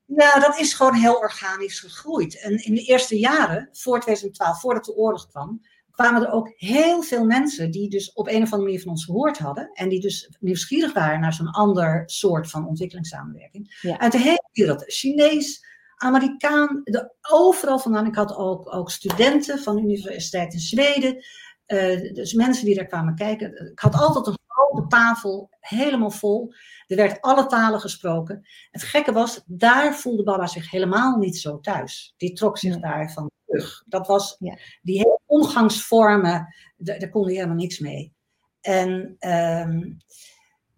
Ja, dat is gewoon heel organisch gegroeid. En in de eerste jaren, voor 2012, voordat de oorlog kwam, kwamen er ook heel veel mensen die dus op een of andere manier van ons gehoord hadden. En die dus nieuwsgierig waren naar zo'n ander soort van ontwikkelingssamenwerking. Ja. Uit de hele wereld. Chinees, Amerikaan, de, overal vandaan. Ik had ook, ook studenten van de universiteit in Zweden. Uh, dus mensen die daar kwamen kijken. Ik had altijd een groot de tafel helemaal vol. Er werd alle talen gesproken. Het gekke was, daar voelde Baba zich helemaal niet zo thuis. Die trok zich daarvan terug. Dat was Ja. die hele omgangsvormen, daar, daar kon hij helemaal niks mee. En ehm,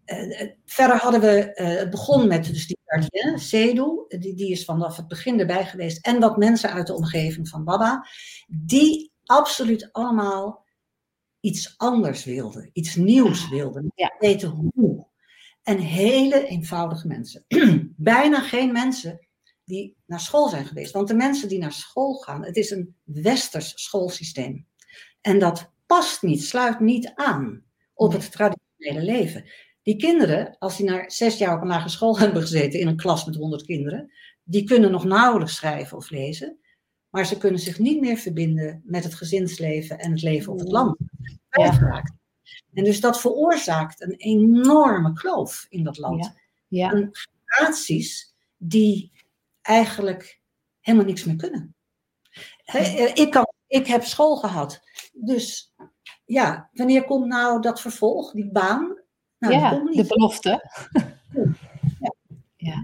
eh, eh, verder hadden we, eh, het begon met dus die gardien, Sedu, die, die is vanaf het begin erbij geweest. En wat mensen uit de omgeving van Baba, die absoluut allemaal iets anders wilden, iets nieuws wilden, Ja. weten hoe. En hele eenvoudige mensen. Bijna geen mensen die naar school zijn geweest. Want de mensen die naar school gaan, het is een westers schoolsysteem. En dat past niet, sluit niet aan op het traditionele leven. Die kinderen, als die naar zes jaar op een lagere school hebben gezeten in een klas met honderd kinderen, die kunnen nog nauwelijks schrijven of lezen, maar ze kunnen zich niet meer verbinden met het gezinsleven en het leven op het land. Kwijtgeraakt. En dus dat veroorzaakt een enorme kloof in dat land. Ja. En generaties die eigenlijk helemaal niks meer kunnen. Eh, ik, kan, ik heb school gehad, dus ja, wanneer komt nou dat vervolg, die baan? Nou, ja, de belofte.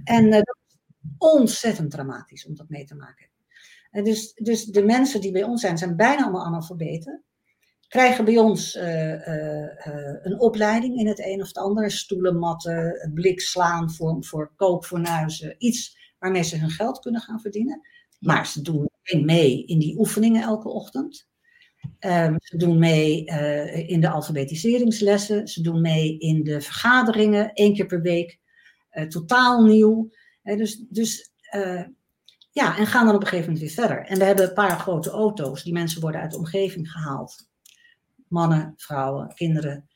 En eh, dat is ontzettend dramatisch om dat mee te maken. En dus, dus de mensen die bij ons zijn, zijn bijna allemaal analfabeten. Krijgen bij ons eh, eh, een opleiding in het een of het ander. Stoelen, matten, blik slaan voor, voor kookfornuizen. Iets waarmee ze hun geld kunnen gaan verdienen. Maar ze doen geen mee in die oefeningen elke ochtend. Ehm, ze doen mee eh, in de alfabetiseringslessen. Ze doen mee in de vergaderingen, één keer per week. Eh, totaal nieuw. Dus dus eh, ja, en gaan dan op een gegeven moment weer verder. En we hebben een paar grote auto's. Die mensen worden uit de omgeving gehaald. Mannen, vrouwen, kinderen.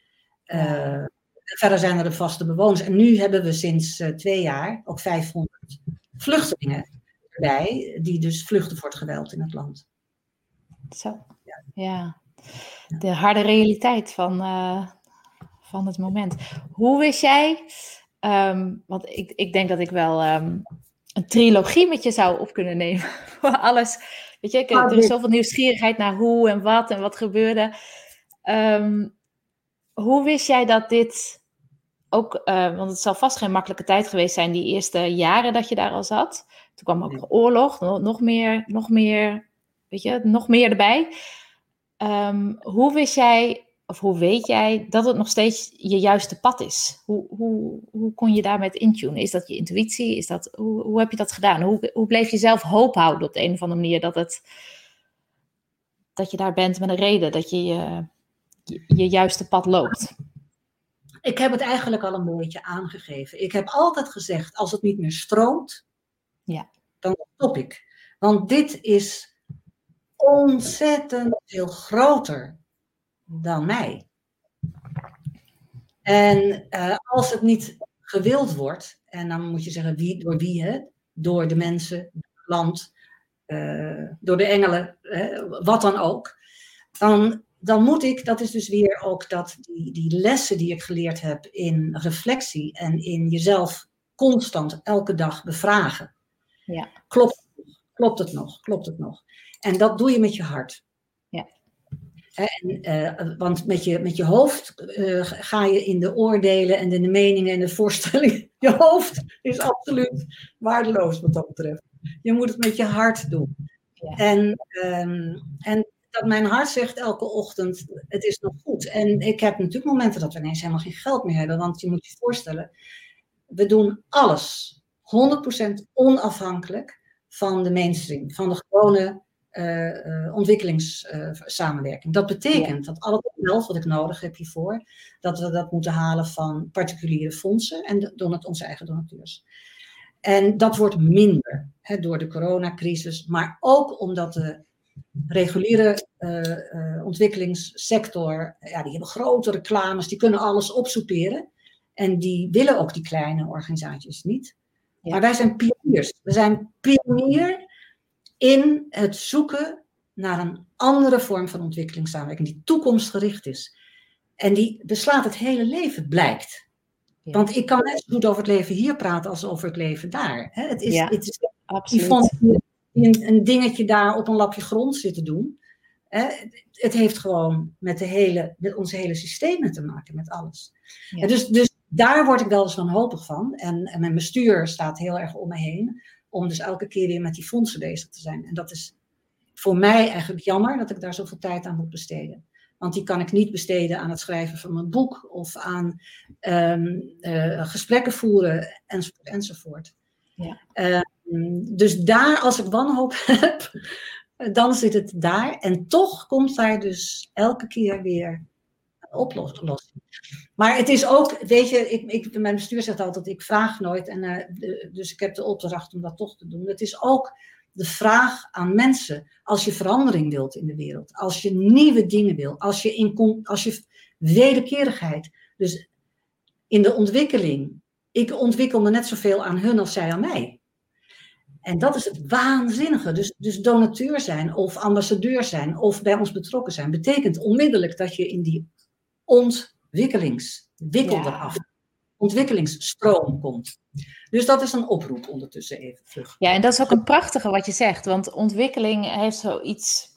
Verder zijn er de vaste bewoners. En nu hebben we sinds twee jaar ook 500 vluchtelingen erbij. Die dus vluchten voor het geweld in het land. Zo. Ja. De harde realiteit van, eh, van het moment. Hoe wist jij, ehm, want ik, ik denk dat ik wel ehm, een trilogie met je zou op kunnen nemen. Voor alles. Weet je, ik, Ah, er is zoveel nieuwsgierigheid naar hoe en wat en wat gebeurde. Ehm, hoe wist jij dat dit ook, eh, want het zal vast geen makkelijke tijd geweest zijn, die eerste jaren dat je daar al zat. Toen kwam ook nog oorlog, nog meer, nog meer, weet je, nog meer erbij. Ehm, hoe wist jij, of hoe weet jij dat het nog steeds je juiste pad is? Hoe, hoe, hoe kon je daarmee intunen? Is dat je intuïtie? Is dat, hoe, hoe heb je dat gedaan? Hoe, hoe bleef je zelf hoop houden op de een of andere manier dat, het, dat je daar bent met een reden, dat je je, je, je juiste pad loopt? Ik heb het eigenlijk al een beetje aangegeven. Ik heb altijd gezegd, als het niet meer stroomt, Ja. dan stop ik. Want dit is ontzettend veel groter dan mij. En eh, als het niet gewild wordt, en dan moet je zeggen wie, door wie, hè? door de mensen, door het land, eh, door de engelen, hè? wat dan ook, dan, dan moet ik, dat is dus weer ook dat die, die lessen die ik geleerd heb in reflectie en in jezelf constant elke dag bevragen. Ja. Klopt, klopt het nog? Klopt het nog? En dat doe je met je hart. Ja. En, eh, want met je, met je hoofd eh, ga je in de oordelen en in de meningen en de voorstellingen. Je hoofd is absoluut waardeloos wat dat betreft. Je moet het met je hart doen. Ja. En, ehm, en dat mijn hart zegt elke ochtend, het is nog goed. En ik heb natuurlijk momenten dat we ineens helemaal geen geld meer hebben. Want je moet je voorstellen, we doen alles 100% onafhankelijk van de mainstream. Van de gewone eh, ontwikkelingssamenwerking. dat betekent dat al het geld wat ik nodig heb hiervoor, dat we dat moeten halen van particuliere fondsen en door het onze eigen donateurs. En dat wordt minder hè, door de coronacrisis, maar ook omdat de reguliere eh, ontwikkelingssector, ja, die hebben grote reclames, die kunnen alles opsoeperen. En die willen ook die kleine organisaties niet. Ja. Maar wij zijn pioniers. We zijn pionier in het zoeken naar een andere vorm van ontwikkelingssamenwerking, die toekomstgericht is. En die beslaat het hele leven, blijkt. Ja. Want ik kan net zo goed over het leven hier praten als over het leven daar. Hè? Het is, Ja. het is Absoluut. Die een, een dingetje daar op een lapje grond zit te doen. het heeft gewoon met, de hele, met onze hele systemen te maken, met alles. Dus, dus daar word ik wel eens wanhopig van. En, en mijn bestuur staat heel erg om me heen. Om dus elke keer weer met die fondsen bezig te zijn. En dat is voor mij eigenlijk jammer dat ik daar zoveel tijd aan moet besteden. Want die kan ik niet besteden aan het schrijven van mijn boek of aan um, uh, gesprekken voeren enzovoort. enzovoort. Ja. Um, dus daar, als ik wanhoop heb, dan zit het daar. En toch komt daar dus elke keer weer oplossing. Maar het is ook, weet je, ik, ik, mijn bestuur zegt altijd, ik vraag nooit. En, uh, dus ik heb de opdracht om dat toch te doen. Het is ook de vraag aan mensen. Als je verandering wilt in de wereld, als je nieuwe dingen wil, als je, in, als je wederkerigheid, dus in de ontwikkeling. Ik ontwikkel me net zoveel aan hun als zij aan mij. En dat is het waanzinnige. Dus, dus donateur zijn of ambassadeur zijn of bij ons betrokken zijn, betekent onmiddellijk dat je in die ontwikkelingswikkel ja ontwikkelingsstroom komt. Dus dat is een oproep ondertussen even terug. Ja, en dat is ook een prachtige wat je zegt, want ontwikkeling heeft zoiets.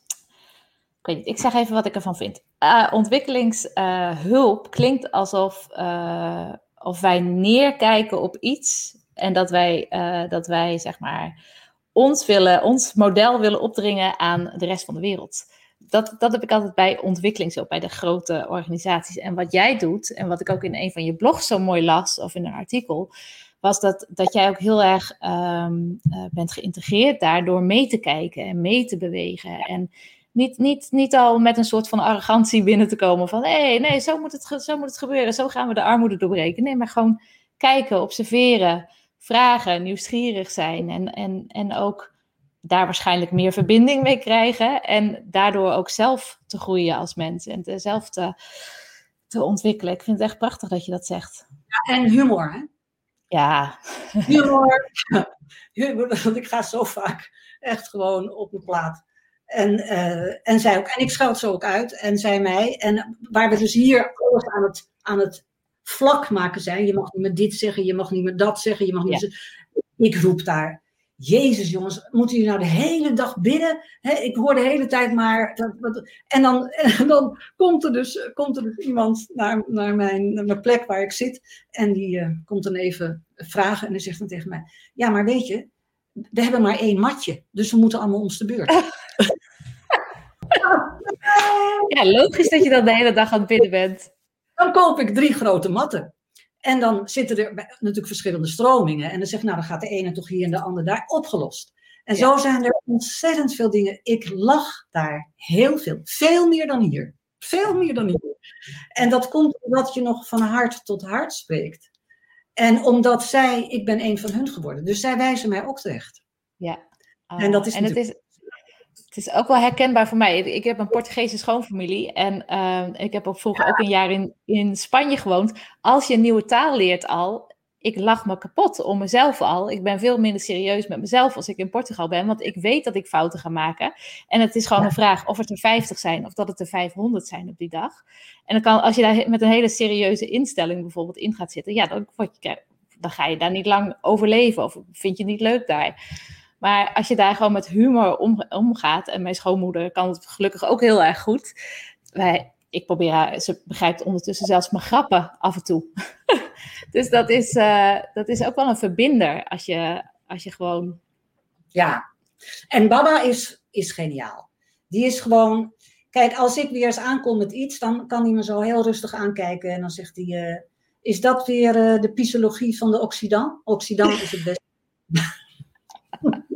Ik, weet niet, ik zeg even wat ik ervan vind. Uh, ontwikkelingshulp klinkt alsof uh, of wij neerkijken op iets en dat wij, uh, dat wij zeg maar ons, willen, ons model willen opdringen aan de rest van de wereld dat, dat heb ik altijd bij ontwikkelingshulp, bij de grote organisaties. En wat jij doet, en wat ik ook in een van je blogs zo mooi las, of in een artikel, was dat, dat jij ook heel erg um, uh, bent geïntegreerd daardoor mee te kijken en mee te bewegen. En niet, niet, niet al met een soort van arrogantie binnen te komen van hé, hey, nee, zo moet, het, zo moet het gebeuren, zo gaan we de armoede doorbreken. Nee, maar gewoon kijken, observeren, vragen, nieuwsgierig zijn en, en, en ook daar waarschijnlijk meer verbinding mee krijgen. En daardoor ook zelf te groeien als mens en te, zelf te, te ontwikkelen. Ik vind het echt prachtig dat je dat zegt. Ja, en humor, hè? Ja. Humor. Want ik ga zo vaak echt gewoon op mijn plaat. En, uh, en zij ook. En ik scheld ze ook uit. En zij mij. En waar we dus hier alles aan het, aan het vlak maken zijn. Je mag niet meer dit zeggen, je mag niet meer dat zeggen. Je mag niet ja. Ik roep daar Jezus jongens, moeten jullie nou de hele dag bidden? ik hoor de hele tijd maar. Dat, en, dan, en dan komt er dus, komt er dus iemand naar, naar, mijn, naar mijn plek waar ik zit. En die uh, komt dan even vragen. En die zegt dan tegen mij: Ja, maar weet je, we hebben maar één matje. Dus we moeten allemaal ons de beurt. ja, logisch dat je dan de hele dag aan het bidden bent. Dan koop ik drie grote matten. En dan zitten er natuurlijk verschillende stromingen. En dan zeg nou, dan gaat de ene toch hier en de ander daar opgelost. En zo zijn er ontzettend veel dingen. Ik lach daar heel veel. Veel meer dan hier. Veel meer dan hier. En dat komt omdat je nog van hart tot hart spreekt. En omdat zij, ik ben een van hun geworden. Dus zij wijzen mij ook terecht. Ja. en dat is, en het is het is ook wel herkenbaar voor mij. Ik heb een Portugese schoonfamilie en uh, ik heb ook vroeger ook een jaar in, in Spanje gewoond. Als je een nieuwe taal leert al, ik lach me kapot om mezelf al. Ik ben veel minder serieus met mezelf als ik in Portugal ben, want ik weet dat ik fouten ga maken. En het is gewoon een vraag of het er 50 zijn of dat het er 500 zijn op die dag. En dan kan, als je daar met een hele serieuze instelling bijvoorbeeld in gaat zitten, ja, dan, je, dan ga je daar niet lang overleven of vind je het niet leuk daar. Maar als je daar gewoon met humor om, omgaat, en mijn schoonmoeder kan het gelukkig ook heel erg goed. Wij, ik probeer haar, ze begrijpt ondertussen zelfs mijn grappen af en toe. dus dat is, uh, dat is ook wel een verbinder als je, als je gewoon. Ja, en Baba is, is geniaal. Die is gewoon. Kijk, als ik weer eens aankom met iets, dan kan hij me zo heel rustig aankijken en dan zegt hij: uh, Is dat weer uh, de psychologie van de Occident? Occident is het beste.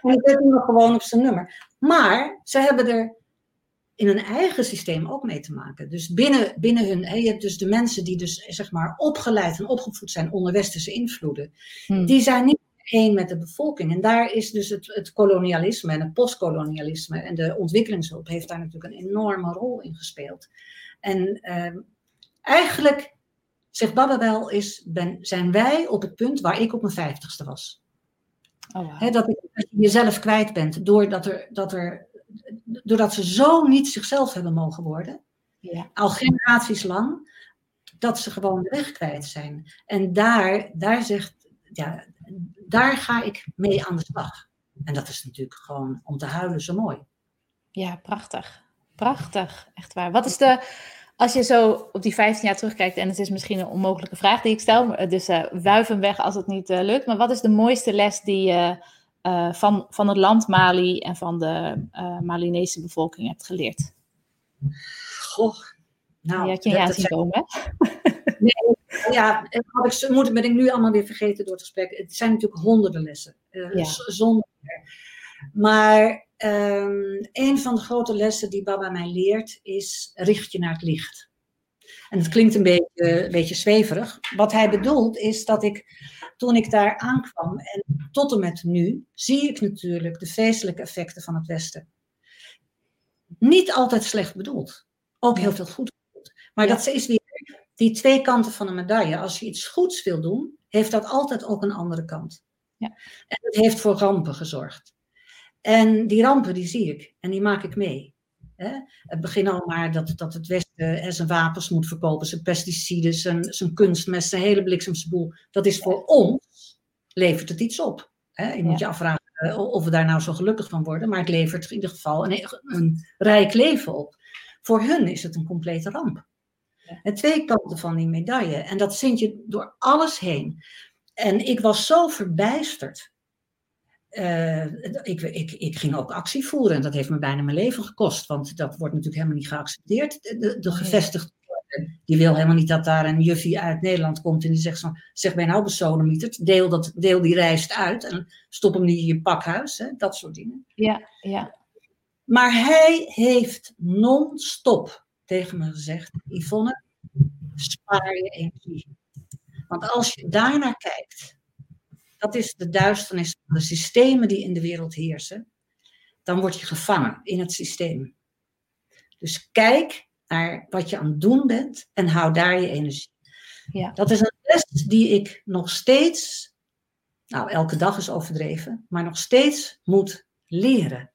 En ik zet hem gewoon op zijn nummer. Maar ze hebben er in hun eigen systeem ook mee te maken. Dus binnen, binnen hun, je hebt dus de mensen die dus zeg maar opgeleid en opgevoed zijn onder westerse invloeden. Hmm. Die zijn niet één met de bevolking. En daar is dus het, het kolonialisme en het postkolonialisme en de ontwikkelingshulp heeft daar natuurlijk een enorme rol in gespeeld. En uh, eigenlijk, zegt Baba wel, is, ben, zijn wij op het punt waar ik op mijn vijftigste was. Oh, dat, je jezelf kwijt bent doordat, er, dat er, doordat ze zo niet zichzelf hebben mogen worden, ja. al generaties lang, dat ze gewoon de weg kwijt zijn. En daar, daar, zegt, ja, daar ga ik mee aan de slag. En dat is natuurlijk gewoon om te huilen zo mooi. Ja, prachtig. Prachtig, echt waar. Wat is de, als je zo op die 15 jaar terugkijkt, en het is misschien een onmogelijke vraag die ik stel, dus uh, wuif hem weg als het niet uh, lukt, maar wat is de mooiste les die je uh, van, van het land Mali en van de Malinese bevolking hebt geleerd? Goh, nou, je had je niet aan zien komen, Nee, ja, had ik, moet, ben ik nu allemaal weer vergeten door het gesprek. Het zijn natuurlijk honderden lessen, ja. zonder maar um, een van de grote lessen die Baba mij leert is richt je naar het licht. En het klinkt een beetje, een beetje zweverig. Wat hij bedoelt is dat ik, toen ik daar aankwam en tot en met nu, zie ik natuurlijk de feestelijke effecten van het Westen. Niet altijd slecht bedoeld. Ook heel veel goed bedoeld. Maar dat is weer die twee kanten van een medaille. Als je iets goeds wil doen, heeft dat altijd ook een andere kant. Ja. En dat heeft voor rampen gezorgd. En die rampen, die zie ik en die maak ik mee. Hè? Het begin al maar dat, dat het Westen zijn wapens moet verkopen, zijn pesticiden, zijn, zijn kunstmest, zijn hele bliksemse boel. Dat is voor ons, levert het iets op. Hè? Je moet je afvragen eh, of we daar nou zo gelukkig van worden, maar het levert in ieder geval een, een rijk leven op. Voor hun is het een complete ramp. En twee kanten van die medaille. En dat vind je door alles heen. En ik was zo verbijsterd uh, ik, ik, ik, ging ook actie voeren en dat heeft me bijna mijn leven gekost, want dat wordt natuurlijk helemaal niet geaccepteerd. De, de gevestigde die wil helemaal niet dat daar een juffie uit Nederland komt en die zegt van, zeg mij nou besodemieterd, deel, dat, deel die rijst uit en stop hem niet in je pakhuis, hè, dat soort dingen. Ja, ja. Maar hij heeft non-stop tegen me gezegd, Yvonne, spaar je energie. Want als je daarnaar kijkt, dat is de duisternis van de systemen die in de wereld heersen. Dan word je gevangen in het systeem. Dus kijk naar wat je aan het doen bent en hou daar je energie. Ja. Dat is een les die ik nog steeds, nou elke dag is overdreven, maar nog steeds moet leren.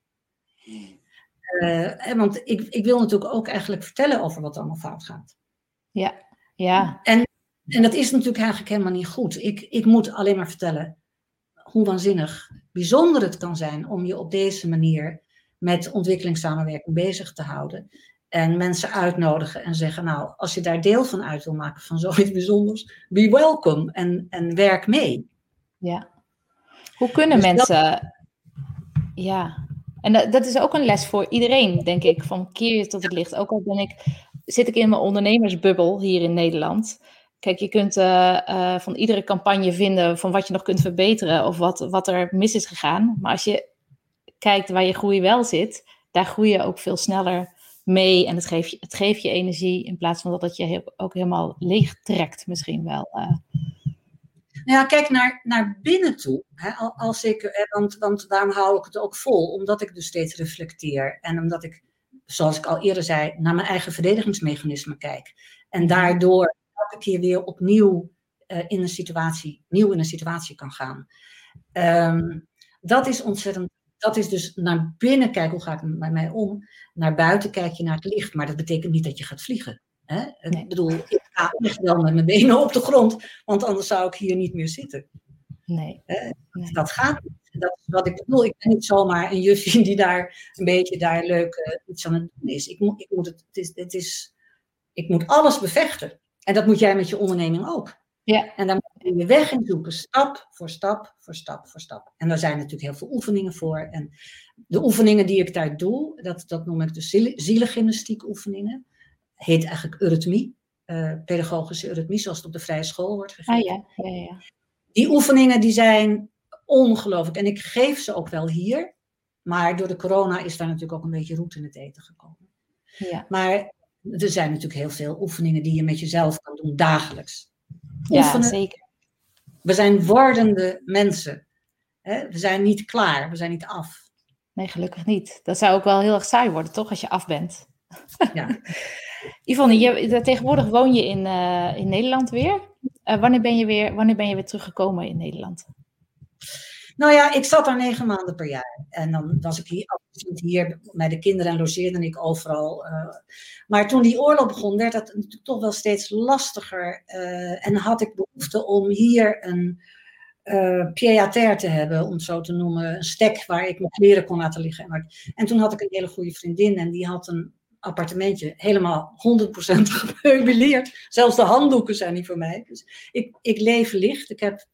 Uh, want ik, ik wil natuurlijk ook eigenlijk vertellen over wat allemaal fout gaat. Ja, ja. En en dat is natuurlijk eigenlijk helemaal niet goed. Ik, ik moet alleen maar vertellen hoe waanzinnig bijzonder het kan zijn om je op deze manier met ontwikkelingssamenwerking bezig te houden. En mensen uitnodigen en zeggen, nou, als je daar deel van uit wil maken van zoiets bijzonders, be welcome en, en werk mee. Ja. Hoe kunnen dus mensen. Ja. En dat, dat, is ook een les voor iedereen, denk ik. Van keer je tot het licht. Ook al ben ik, zit ik in mijn ondernemersbubbel hier in Nederland. Kijk, je kunt uh, uh, van iedere campagne vinden van wat je nog kunt verbeteren of wat, wat er mis is gegaan. Maar als je kijkt waar je groei wel zit, daar groei je ook veel sneller mee. En het geeft je, het geeft je energie in plaats van dat het je ook helemaal leeg trekt misschien wel. Uh. Nou ja, kijk naar, naar binnen toe. Hè, als ik, want, want daarom hou ik het ook vol, omdat ik dus steeds reflecteer. En omdat ik, zoals ik al eerder zei, naar mijn eigen verdedigingsmechanisme kijk. En mhm. daardoor elke keer weer opnieuw uh, in een situatie, nieuw in een situatie kan gaan. Um, dat is ontzettend. Dat is dus naar binnen kijken, hoe ga ik met mij om? Naar buiten kijk je naar het licht, maar dat betekent niet dat je gaat vliegen. Hè? Nee. Ik bedoel, ik ga echt wel met mijn benen op de grond, want anders zou ik hier niet meer zitten. Nee. nee. Dat gaat niet. Dat is wat ik bedoel. Ik ben niet zomaar een juffie die daar een beetje daar leuk uh, iets aan het doen is. Ik moet, ik moet het, het is, het is, ik moet alles bevechten. En dat moet jij met je onderneming ook. Ja. En dan moet je je weg in zoeken, stap voor stap voor stap voor stap. En daar zijn natuurlijk heel veel oefeningen voor. En de oefeningen die ik daar doe, dat, dat noem ik de zielengymnastiek oefeningen. Heet eigenlijk eurythmie, uh, pedagogische eurythmie, zoals het op de vrije school wordt gegeven. Ah, ja. Ja, ja. Die oefeningen die zijn ongelooflijk. En ik geef ze ook wel hier. Maar door de corona is daar natuurlijk ook een beetje roet in het eten gekomen. Ja. Maar er zijn natuurlijk heel veel oefeningen die je met jezelf kan doen dagelijks. Ja, zeker. We zijn wordende mensen. We zijn niet klaar, we zijn niet af. Nee, gelukkig niet. Dat zou ook wel heel erg saai worden, toch, als je af bent? Ja. Yvonne, je, tegenwoordig woon je in, uh, in Nederland weer. Uh, wanneer, ben je weer. wanneer ben je weer teruggekomen in Nederland? Nou ja, ik zat daar negen maanden per jaar. En dan was ik hier, hier met de kinderen en logeerde ik overal. Uh, maar toen die oorlog begon, werd dat natuurlijk toch wel steeds lastiger. Uh, en had ik behoefte om hier een, uh, pied-à-terre te hebben, om het zo te noemen. Een stek waar ik mijn kleren kon laten liggen. En toen had ik een hele goede vriendin en die had een appartementje helemaal 100% gemeubileerd. Zelfs de handdoeken zijn niet voor mij. Dus ik, ik leef licht. Ik heb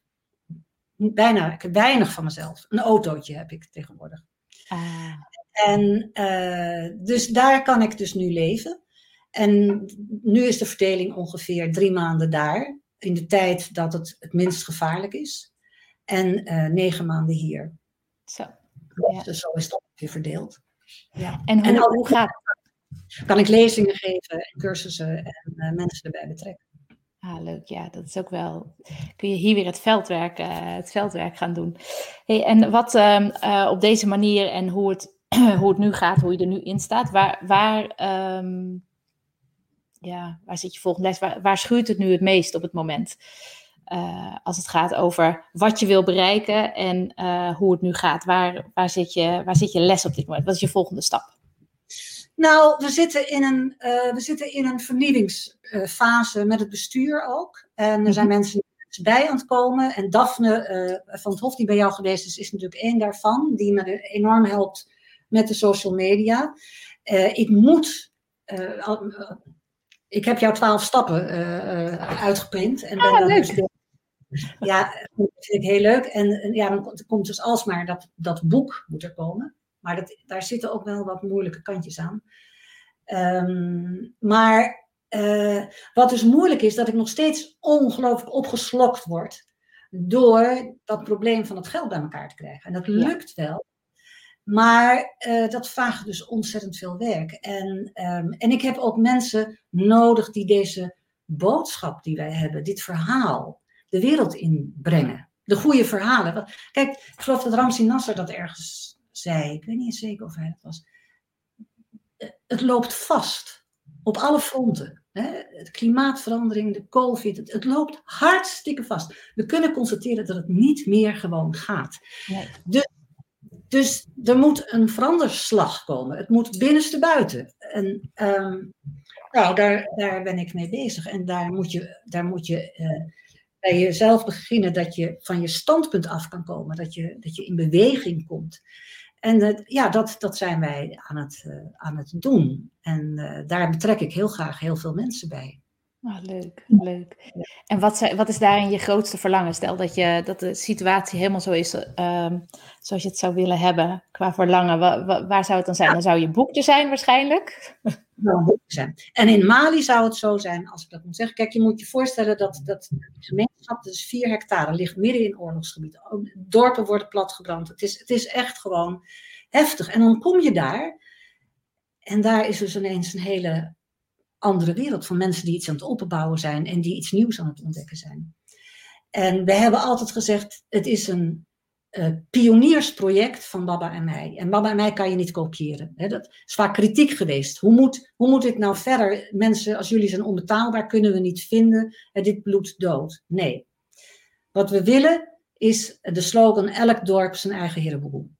bijna ik heb weinig van mezelf. Een autootje heb ik tegenwoordig. Ah. En uh, dus daar kan ik dus nu leven. En nu is de verdeling ongeveer drie maanden daar. In de tijd dat het het minst gevaarlijk is. En uh, negen maanden hier. Zo. Ja. Dus zo is het ongeveer verdeeld. Ja. En hoe, en hoe gaat kan ik lezingen geven en cursussen en uh, mensen erbij betrekken. Ah, leuk. Ja, dat is ook wel. Kun je hier weer het veldwerk, uh, het veldwerk gaan doen. Hey, en wat uh, op deze manier en hoe het, hoe het nu gaat, hoe je er nu in staat, waar, waar, um, ja, waar zit je volgende les? Waar, schuurt het nu het meest op het moment? Uh, als het gaat over wat je wil bereiken en hoe het nu gaat. Waar, waar, zit je, waar zit je les op dit moment? Wat is je volgende stap? Nou, we zitten in een, uh, we zitten in een vernieuwingsfase met het bestuur ook. En er zijn mhm. mensen bij aan het komen. En Daphne uh, van het Hof, die bij jou geweest is, is natuurlijk één daarvan. Die me enorm helpt met de social media. Uh, ik moet. ik heb jouw twaalf stappen uitgeprint. En ben ah, leuk. Dus, ja, dat vind ik heel leuk. En ja, dan komt dus alsmaar dat, dat boek moet er komen. Maar dat, daar zitten ook wel wat moeilijke kantjes aan. Um, maar uh, wat dus moeilijk is, dat ik nog steeds ongelooflijk opgeslokt word door dat probleem van het geld bij elkaar te krijgen. En dat lukt wel, maar uh, dat vraagt dus ontzettend veel werk. En, um, en ik heb ook mensen nodig die deze boodschap die wij hebben, dit verhaal, de wereld inbrengen. De goede verhalen. Kijk, ik geloof dat Ramsi Nasser dat ergens zei, ik weet niet zeker of hij het was, eh, het loopt vast op alle fronten. Hè? De klimaatverandering, de COVID, het, het, loopt hartstikke vast. We kunnen constateren dat het niet meer gewoon gaat. Nee. Dus, dus er moet een veranderslag komen. Het moet binnenste buiten. En um, nou, daar, daar ben ik mee bezig. En daar moet je, daar moet je uh, bij jezelf beginnen dat je van je standpunt af kan komen. Dat je, dat je in beweging komt. En ja, dat, dat zijn wij aan het, uh, aan het doen. En uh, daar betrek ik heel graag heel veel mensen bij. Ah, leuk, leuk. En wat, zijn, wat is daarin je grootste verlangen? Stel dat, je, dat de situatie helemaal zo is uh, zoals je het zou willen hebben qua verlangen. Wa, waar zou het dan zijn? Dan zou je boek er zijn waarschijnlijk? zijn. En in Mali zou het zo zijn, als ik dat moet zeggen. Kijk, je moet je voorstellen dat, dat de gemeenschap, is vier hectare, ligt midden in oorlogsgebied. Dorpen worden platgebrand. Het is, het is echt gewoon heftig. En dan kom je daar en daar is dus ineens een hele andere wereld van mensen die iets aan het opbouwen zijn en die iets nieuws aan het ontdekken zijn. En we hebben altijd gezegd, het is een uh, pioniersproject van Baba en mij. En Baba en mij kan je niet kopiëren. Hè? Dat is vaak kritiek geweest. Hoe moet, hoe moet dit nou verder? Mensen, als jullie zijn onbetaalbaar, kunnen we niet vinden. En dit bloed dood. Nee. Wat we willen is de slogan elk dorp zijn eigen herenboel.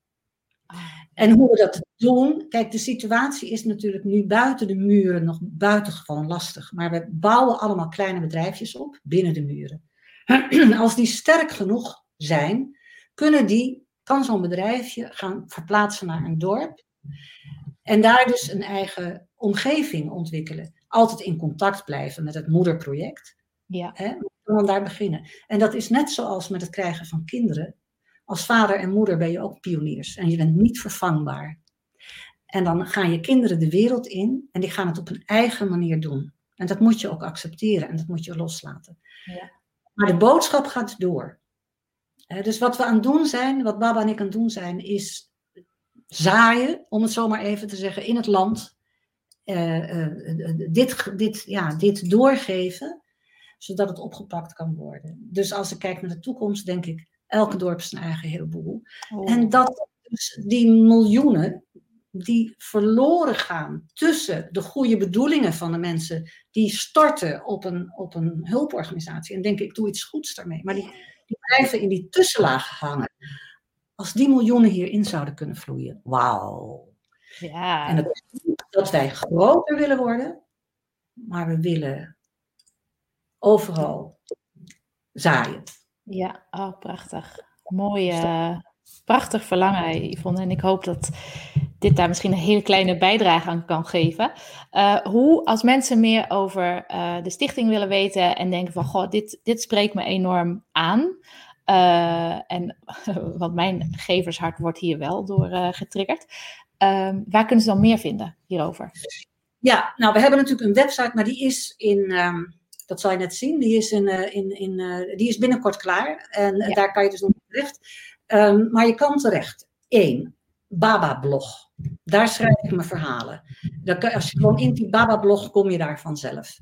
En hoe we dat doen, kijk, de situatie is natuurlijk nu buiten de muren nog buitengewoon lastig. Maar we bouwen allemaal kleine bedrijfjes op binnen de muren. Als die sterk genoeg zijn, kunnen die, kan zo'n bedrijfje gaan verplaatsen naar een dorp. En daar dus een eigen omgeving ontwikkelen. Altijd in contact blijven met het moederproject. Ja. Hè, dan daar beginnen. En dat is net zoals met het krijgen van kinderen. Als vader en moeder ben je ook pioniers en je bent niet vervangbaar. En dan gaan je kinderen de wereld in en die gaan het op een eigen manier doen. En dat moet je ook accepteren en dat moet je loslaten. Ja. Maar de boodschap gaat door. dus wat we aan het doen zijn, wat Baba en ik aan het doen zijn, is zaaien, om het zo maar even te zeggen, in het land. Uh, uh, dit, dit, ja, dit doorgeven, zodat het opgepakt kan worden. Dus als ik kijk naar de toekomst, denk ik, elke dorp zijn eigen heleboel. Oh. En dat dus die miljoenen die verloren gaan tussen de goede bedoelingen van de mensen die storten op een, op een hulporganisatie en denken ik doe iets goeds daarmee, maar die, die blijven in die tussenlaag hangen. Als die miljoenen hierin zouden kunnen vloeien, wauw. Ja. En dat, dat wij groter willen worden, maar we willen overal zaaien. Ja, oh, prachtig. Mooi, uh, prachtig verlangen, Yvonne. En ik hoop dat dit daar misschien een hele kleine bijdrage aan kan geven. Uh, hoe, als mensen meer over uh, de stichting willen weten en denken van, goh, dit, dit spreekt me enorm aan. en, want mijn gevershart wordt hier wel door getriggerd. waar kunnen ze dan meer vinden hierover? Ja, nou, we hebben natuurlijk een website, maar die is in... Um dat zal je net zien. Die is, in, in, in, die is binnenkort klaar. En daar kan je dus nog terecht. Um, maar je kan terecht. Eén, Baba-blog. Daar schrijf ik mijn verhalen. als je gewoon in die Baba-blog kom je daar vanzelf.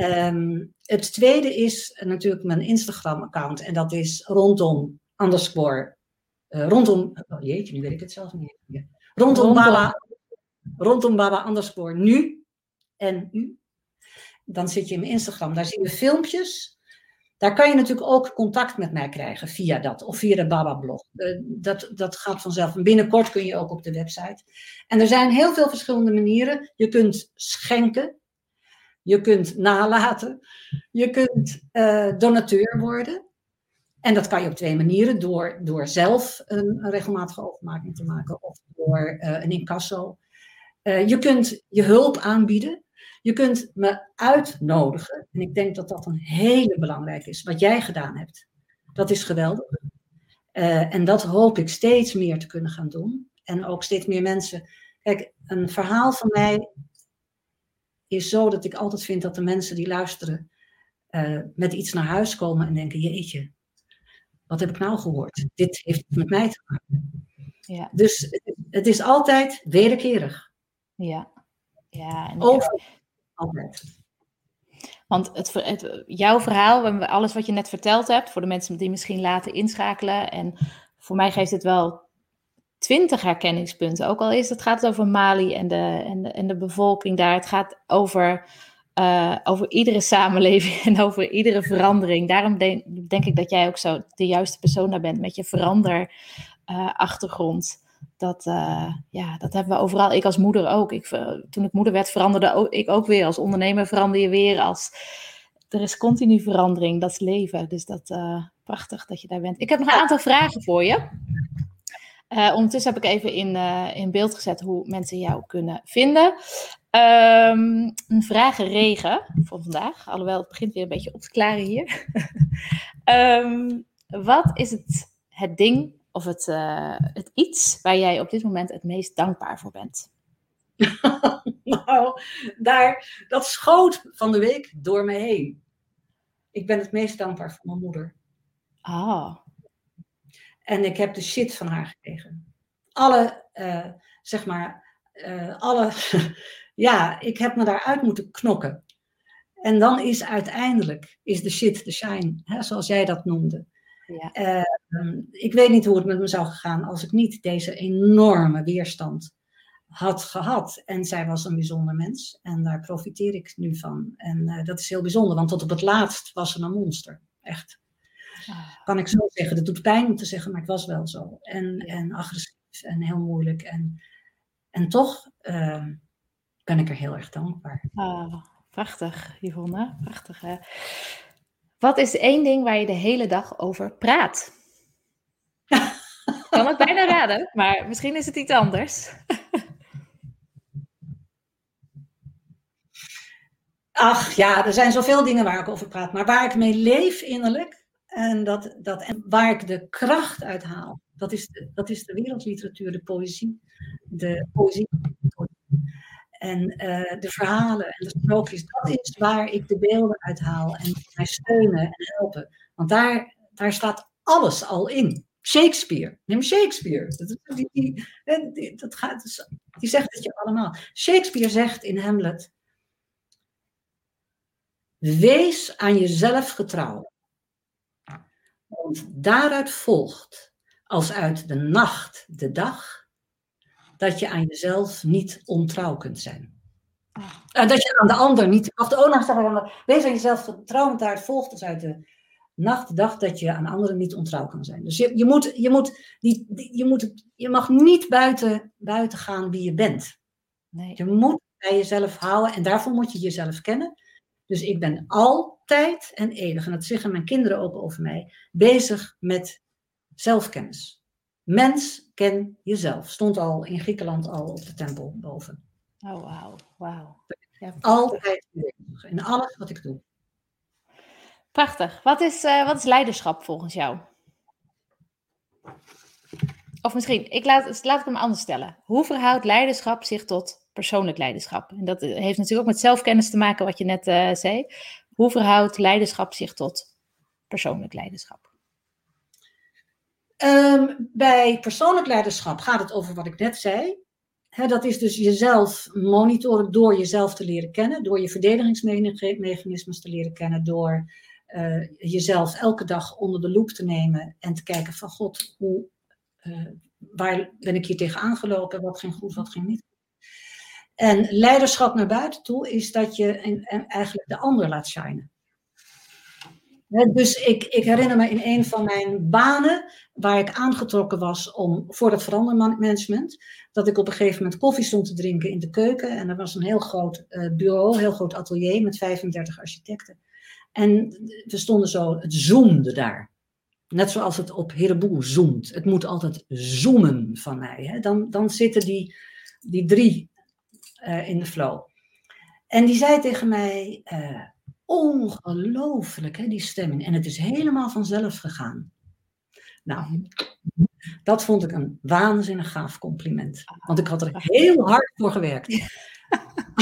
Um, het tweede is natuurlijk mijn Instagram-account. En dat is rondom underscore. Uh, rondom. Oh jeetje, nu weet ik het zelf niet. Rondom, rondom Baba. Rondom Baba underscore nu. En u. Dan zit je in mijn Instagram. Daar zie je filmpjes daar kan je natuurlijk ook contact met mij krijgen via dat of via de Baba-blog. Eh, dat, dat gaat vanzelf. En binnenkort kun je ook op de website. En er zijn heel veel verschillende manieren. Je kunt schenken, je kunt nalaten, je kunt uh, donateur worden. En dat kan je op twee manieren. Door, door zelf een, een regelmatige overmaking te maken of door uh, een incasso. Je kunt je hulp aanbieden. Je kunt me uitnodigen. En ik denk dat dat een hele belangrijk is. Wat jij gedaan hebt. Dat is geweldig. Uh, en dat hoop ik steeds meer te kunnen gaan doen. En ook steeds meer mensen. Kijk, een verhaal van mij is zo dat ik altijd vind dat de mensen die luisteren uh, met iets naar huis komen en denken: Jeetje, wat heb ik nou gehoord? Dit heeft met mij te maken. Ja. Dus het, het is altijd wederkerig. Ja. Ja, en Over, Want het, jouw verhaal, alles wat je net verteld hebt, voor de mensen die misschien later inschakelen. En voor mij geeft het wel twintig herkenningspunten. Ook al is het gaat over Mali en de, en de, en de bevolking daar. Het gaat over, uh, over iedere samenleving en over iedere verandering. Daarom denk, ik dat jij ook zo de juiste persoon daar bent met je verander uh, achtergrond dat, uh, ja, dat hebben we overal. Ik als moeder ook. Ik, uh, toen ik moeder werd, veranderde ook, ik ook weer. Als ondernemer verander je weer. Als, er is continu verandering, dat is leven. Dus dat uh, prachtig dat je daar bent. Ik heb nog een aantal vragen voor je. ondertussen heb ik even in, in beeld gezet hoe mensen jou kunnen vinden. Um, een vragenregen voor vandaag. Alhoewel het begint weer een beetje op te klaren hier. um, wat is het, het ding of het, uh, het iets waar jij op dit moment het meest dankbaar voor bent? nou, daar, dat schoot van de week door me heen. Ik ben het meest dankbaar voor mijn moeder. Ah. En ik heb de shit van haar gekregen. Alle, uh, zeg maar, uh, alle, ja, ik heb me daaruit moeten knokken. En dan is uiteindelijk, is de shit de shine, hè, zoals jij dat noemde. Ja. Uh, ik weet niet hoe het met me zou gegaan als ik niet deze enorme weerstand had gehad. En zij was een bijzonder mens en daar profiteer ik nu van. En uh, dat is heel bijzonder, want tot op het laatst was ze een monster. Echt. Ah. Kan ik zo zeggen. Dat doet pijn om te zeggen, maar ik was wel zo. En, en agressief en heel moeilijk. En, en toch uh, ben ik er heel erg dankbaar. Ah, prachtig, Yvonne. Prachtig, hè? Wat is één ding waar je de hele dag over praat? kan het bijna raden, maar misschien is het iets anders. Ach ja, er zijn zoveel dingen waar ik over praat, maar waar ik mee leef innerlijk en, dat, dat, en waar ik de kracht uit haal, dat is de, dat is de wereldliteratuur, de poëzie. De poëzie en uh, de verhalen en de sprookjes, dat is waar ik de beelden uithaal en mij steunen en helpen. Want daar, daar staat alles al in. Shakespeare, neem Shakespeare. Dat, die, die, dat gaat, die zegt het je allemaal. Shakespeare zegt in Hamlet: Wees aan jezelf getrouw. Want daaruit volgt, als uit de nacht de dag, dat je aan jezelf niet ontrouw kunt zijn. Uh, dat je aan de ander niet. Of de zeggen, wees aan jezelf getrouw, want daaruit volgt dus uit de nacht, de dag, dat je aan anderen niet ontrouw kan zijn. Dus je, je, moet, je, moet, die, je, moet, je mag niet buiten, buiten gaan wie je bent. Nee. Je moet bij jezelf houden en daarvoor moet je jezelf kennen. Dus ik ben altijd en eeuwig, en dat zeggen mijn kinderen ook over mij, bezig met zelfkennis. Mens, ken jezelf. Stond al in Griekenland al op de tempel boven. Oh, wauw. wauw. Ja, altijd bezig, in alles wat ik doe. Prachtig. Wat is, uh, wat is leiderschap volgens jou? Of misschien, ik laat, laat ik hem anders stellen. Hoe verhoudt leiderschap zich tot persoonlijk leiderschap? En dat heeft natuurlijk ook met zelfkennis te maken, wat je net uh, zei. Hoe verhoudt leiderschap zich tot persoonlijk leiderschap? Um, bij persoonlijk leiderschap gaat het over wat ik net zei. Dat is dus jezelf monitoren door jezelf te leren kennen, door je verdedigingsmechanismes te leren kennen, door uh, jezelf elke dag onder de loep te nemen en te kijken van God, hoe, uh, waar ben ik hier tegen aangelopen, wat ging goed, wat ging niet En leiderschap naar buiten toe is dat je en, en eigenlijk de ander laat shinen. Dus ik, ik, herinner me in een van mijn banen, waar ik aangetrokken was om, voor het verandermanagement, dat ik op een gegeven moment koffie stond te drinken in de keuken. En er was een heel groot uh, bureau, een heel groot atelier met 35 architecten. En we stonden zo, het zoomde daar. Net zoals het op Hereboel zoomt. Het moet altijd zoomen van mij. Dan, dan zitten die, die drie uh, in de flow. En die zei tegen mij, uh, ongelooflijk hè, die stemming. En het is helemaal vanzelf gegaan. Nou, dat vond ik een waanzinnig gaaf compliment. Want ik had er heel hard voor gewerkt.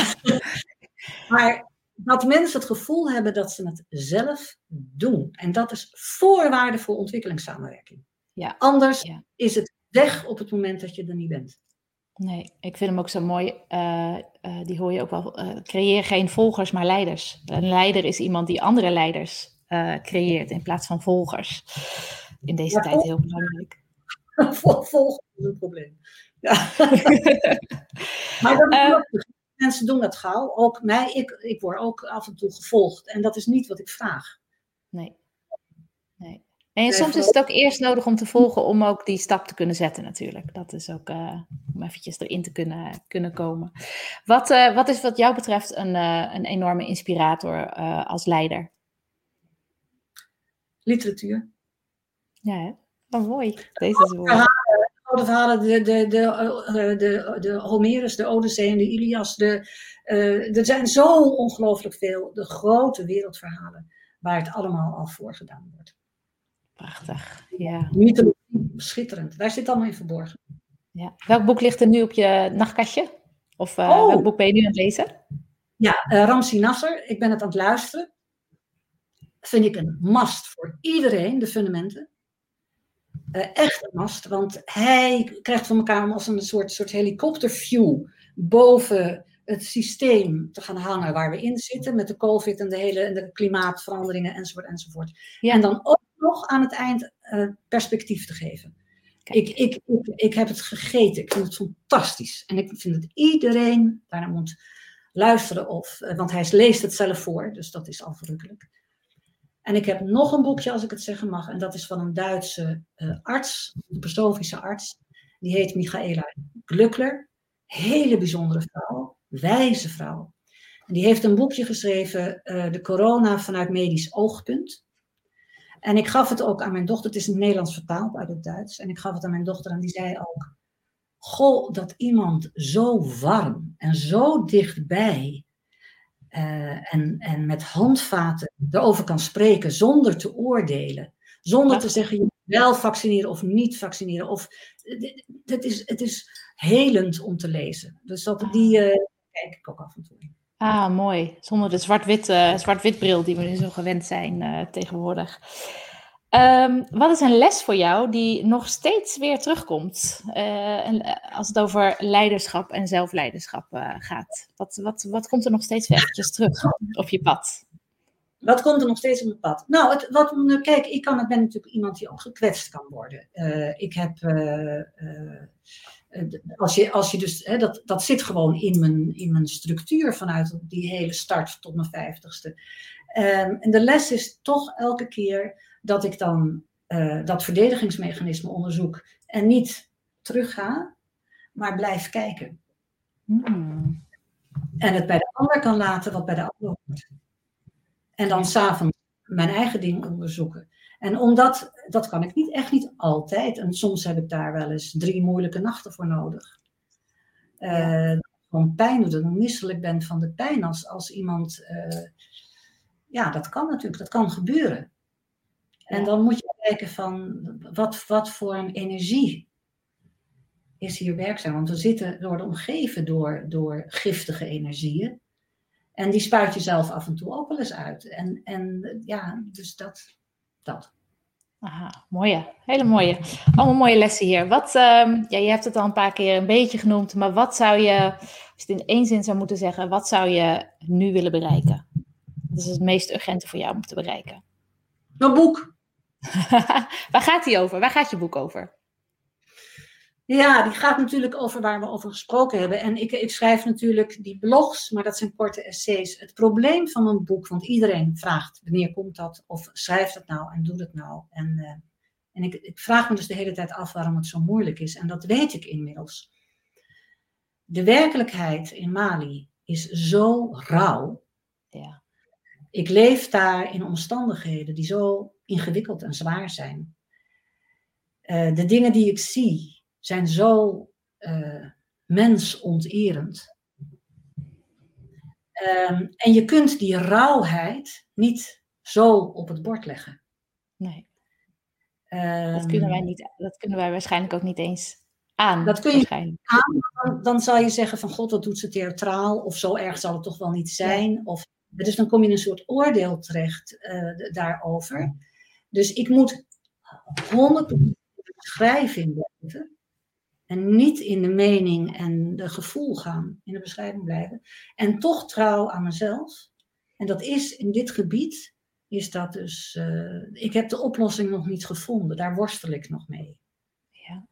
maar dat mensen het gevoel hebben dat ze het zelf doen. En dat is voorwaarde voor ontwikkelingssamenwerking. Ja. Anders is het weg op het moment dat je er niet bent. Nee, ik vind hem ook zo mooi. Uh, uh, die hoor je ook wel. Uh, creëer geen volgers, maar leiders. Een leider is iemand die andere leiders creëert in plaats van volgers. In deze tijd heel belangrijk. Volgers is een probleem. Ja. maar dat is ook Mensen doen dat gauw. Ook mij, ik, ik word ook af en toe gevolgd. En dat is niet wat ik vraag. Nee. En soms is het ook eerst nodig om te volgen om ook die stap te kunnen zetten natuurlijk. Dat is ook uh, om eventjes erin te kunnen, kunnen komen. Wat, uh, wat is wat jou betreft een, uh, een enorme inspirator als leider? Literatuur. Ja, hè? Oh, mooi. Deze is mooi verhalen, de, de, de, eh, de, de Homerus, de Odyssee en de Ilias. De, er zijn zo ongelooflijk veel, de grote wereldverhalen, waar het allemaal al voor gedaan wordt. Prachtig, ja. Mythologie, schitterend. Daar zit allemaal in verborgen. Ja. Welk boek ligt er nu op je nachtkastje? Of uh, oh. welk boek ben je nu aan het lezen? Ja, uh, Ramsi Nasser. Ik ben het aan het luisteren. Vind ik een must voor iedereen, de fundamenten. Uh, echt een mast, want hij krijgt van elkaar om als een soort, soort helikopterview boven het systeem te gaan hangen waar we in zitten, met de COVID en de hele en de klimaatveranderingen enzovoort enzovoort. Ja. En dan ook nog aan het eind uh, perspectief te geven. Ik, ik, ik, ik heb het gegeten, ik vind het fantastisch. En ik vind dat iedereen daarnaar moet luisteren, of, uh, want hij leest het zelf voor, dus dat is al verrukkelijk. En ik heb nog een boekje, als ik het zeggen mag, en dat is van een Duitse uh, arts, een persoonlijke arts. Die heet Michaela Glückler. Hele bijzondere vrouw, wijze vrouw. En die heeft een boekje geschreven, uh, De corona vanuit medisch oogpunt. En ik gaf het ook aan mijn dochter, het is in het Nederlands vertaald uit het Duits. En ik gaf het aan mijn dochter en die zei ook, goh, dat iemand zo warm en zo dichtbij uh, en, en met handvaten erover kan spreken zonder te oordelen. Zonder te zeggen, je moet wel vaccineren of niet vaccineren. Of, het, is, het is helend om te lezen. Dus dat, die uh, kijk ik ook af en toe. Ah, mooi. Zonder de zwart-wit zwart bril die we nu zo gewend zijn tegenwoordig. Um, wat is een les voor jou die nog steeds weer terugkomt uh, als het over leiderschap en zelfleiderschap gaat? Wat, wat, wat komt er nog steeds eventjes terug op je pad? Wat komt er nog steeds op mijn pad? Nou, het, wat, kijk, ik kan, ben natuurlijk iemand die ook gekwetst kan worden. Ik heb, als je, als je dus, hè, dat, dat zit gewoon in mijn, in mijn structuur vanuit die hele start tot mijn vijftigste. Um, en de les is toch elke keer dat ik dan uh, dat verdedigingsmechanisme onderzoek en niet terugga, maar blijf kijken. Hmm. En het bij de ander kan laten wat bij de ander hoort. En dan s'avonds mijn eigen ding onderzoeken. En omdat, dat kan ik niet, echt niet altijd. En soms heb ik daar wel eens drie moeilijke nachten voor nodig. Uh, gewoon pijn doet, dat ik misselijk ben van de pijn. Als, als iemand, uh, ja, dat kan natuurlijk, dat kan gebeuren. En dan moet je kijken van, wat, wat voor een energie is hier werkzaam? Want we zitten, worden omgeven door, door giftige energieën. En die spuit je zelf af en toe ook wel eens uit. En, en ja, dus dat. Dat. Aha, mooie. Hele mooie. Allemaal mooie lessen hier. Wat, uh, ja, je hebt het al een paar keer een beetje genoemd, maar wat zou je, als je het in één zin zou moeten zeggen, wat zou je nu willen bereiken? Wat is het meest urgente voor jou om te bereiken? Een boek. Waar gaat die over? Waar gaat je boek over? Ja, die gaat natuurlijk over waar we over gesproken hebben. En ik, ik schrijf natuurlijk die blogs, maar dat zijn korte essays. Het probleem van een boek, want iedereen vraagt wanneer komt dat, of schrijft het nou en doet het nou. En, uh, en ik, ik vraag me dus de hele tijd af waarom het zo moeilijk is. En dat weet ik inmiddels. De werkelijkheid in Mali is zo rauw. Ja. Ik leef daar in omstandigheden die zo ingewikkeld en zwaar zijn. Uh, de dingen die ik zie, zijn zo uh, mensonterend. Um, en je kunt die rauwheid niet zo op het bord leggen. Nee. Um, dat, kunnen wij niet, dat kunnen wij waarschijnlijk ook niet eens aan. Dat kun je aan, dan, dan zal je zeggen van god, wat doet ze theatraal? Of zo erg zal het toch wel niet zijn? Ja. Of, dus dan kom je in een soort oordeel terecht uh, daarover. Dus ik moet 100% beschrijving blijven. En niet in de mening en de gevoel gaan, in de beschrijving blijven. En toch trouw aan mezelf. En dat is in dit gebied, is dat dus, uh, ik heb de oplossing nog niet gevonden. Daar worstel ik nog mee. Ja.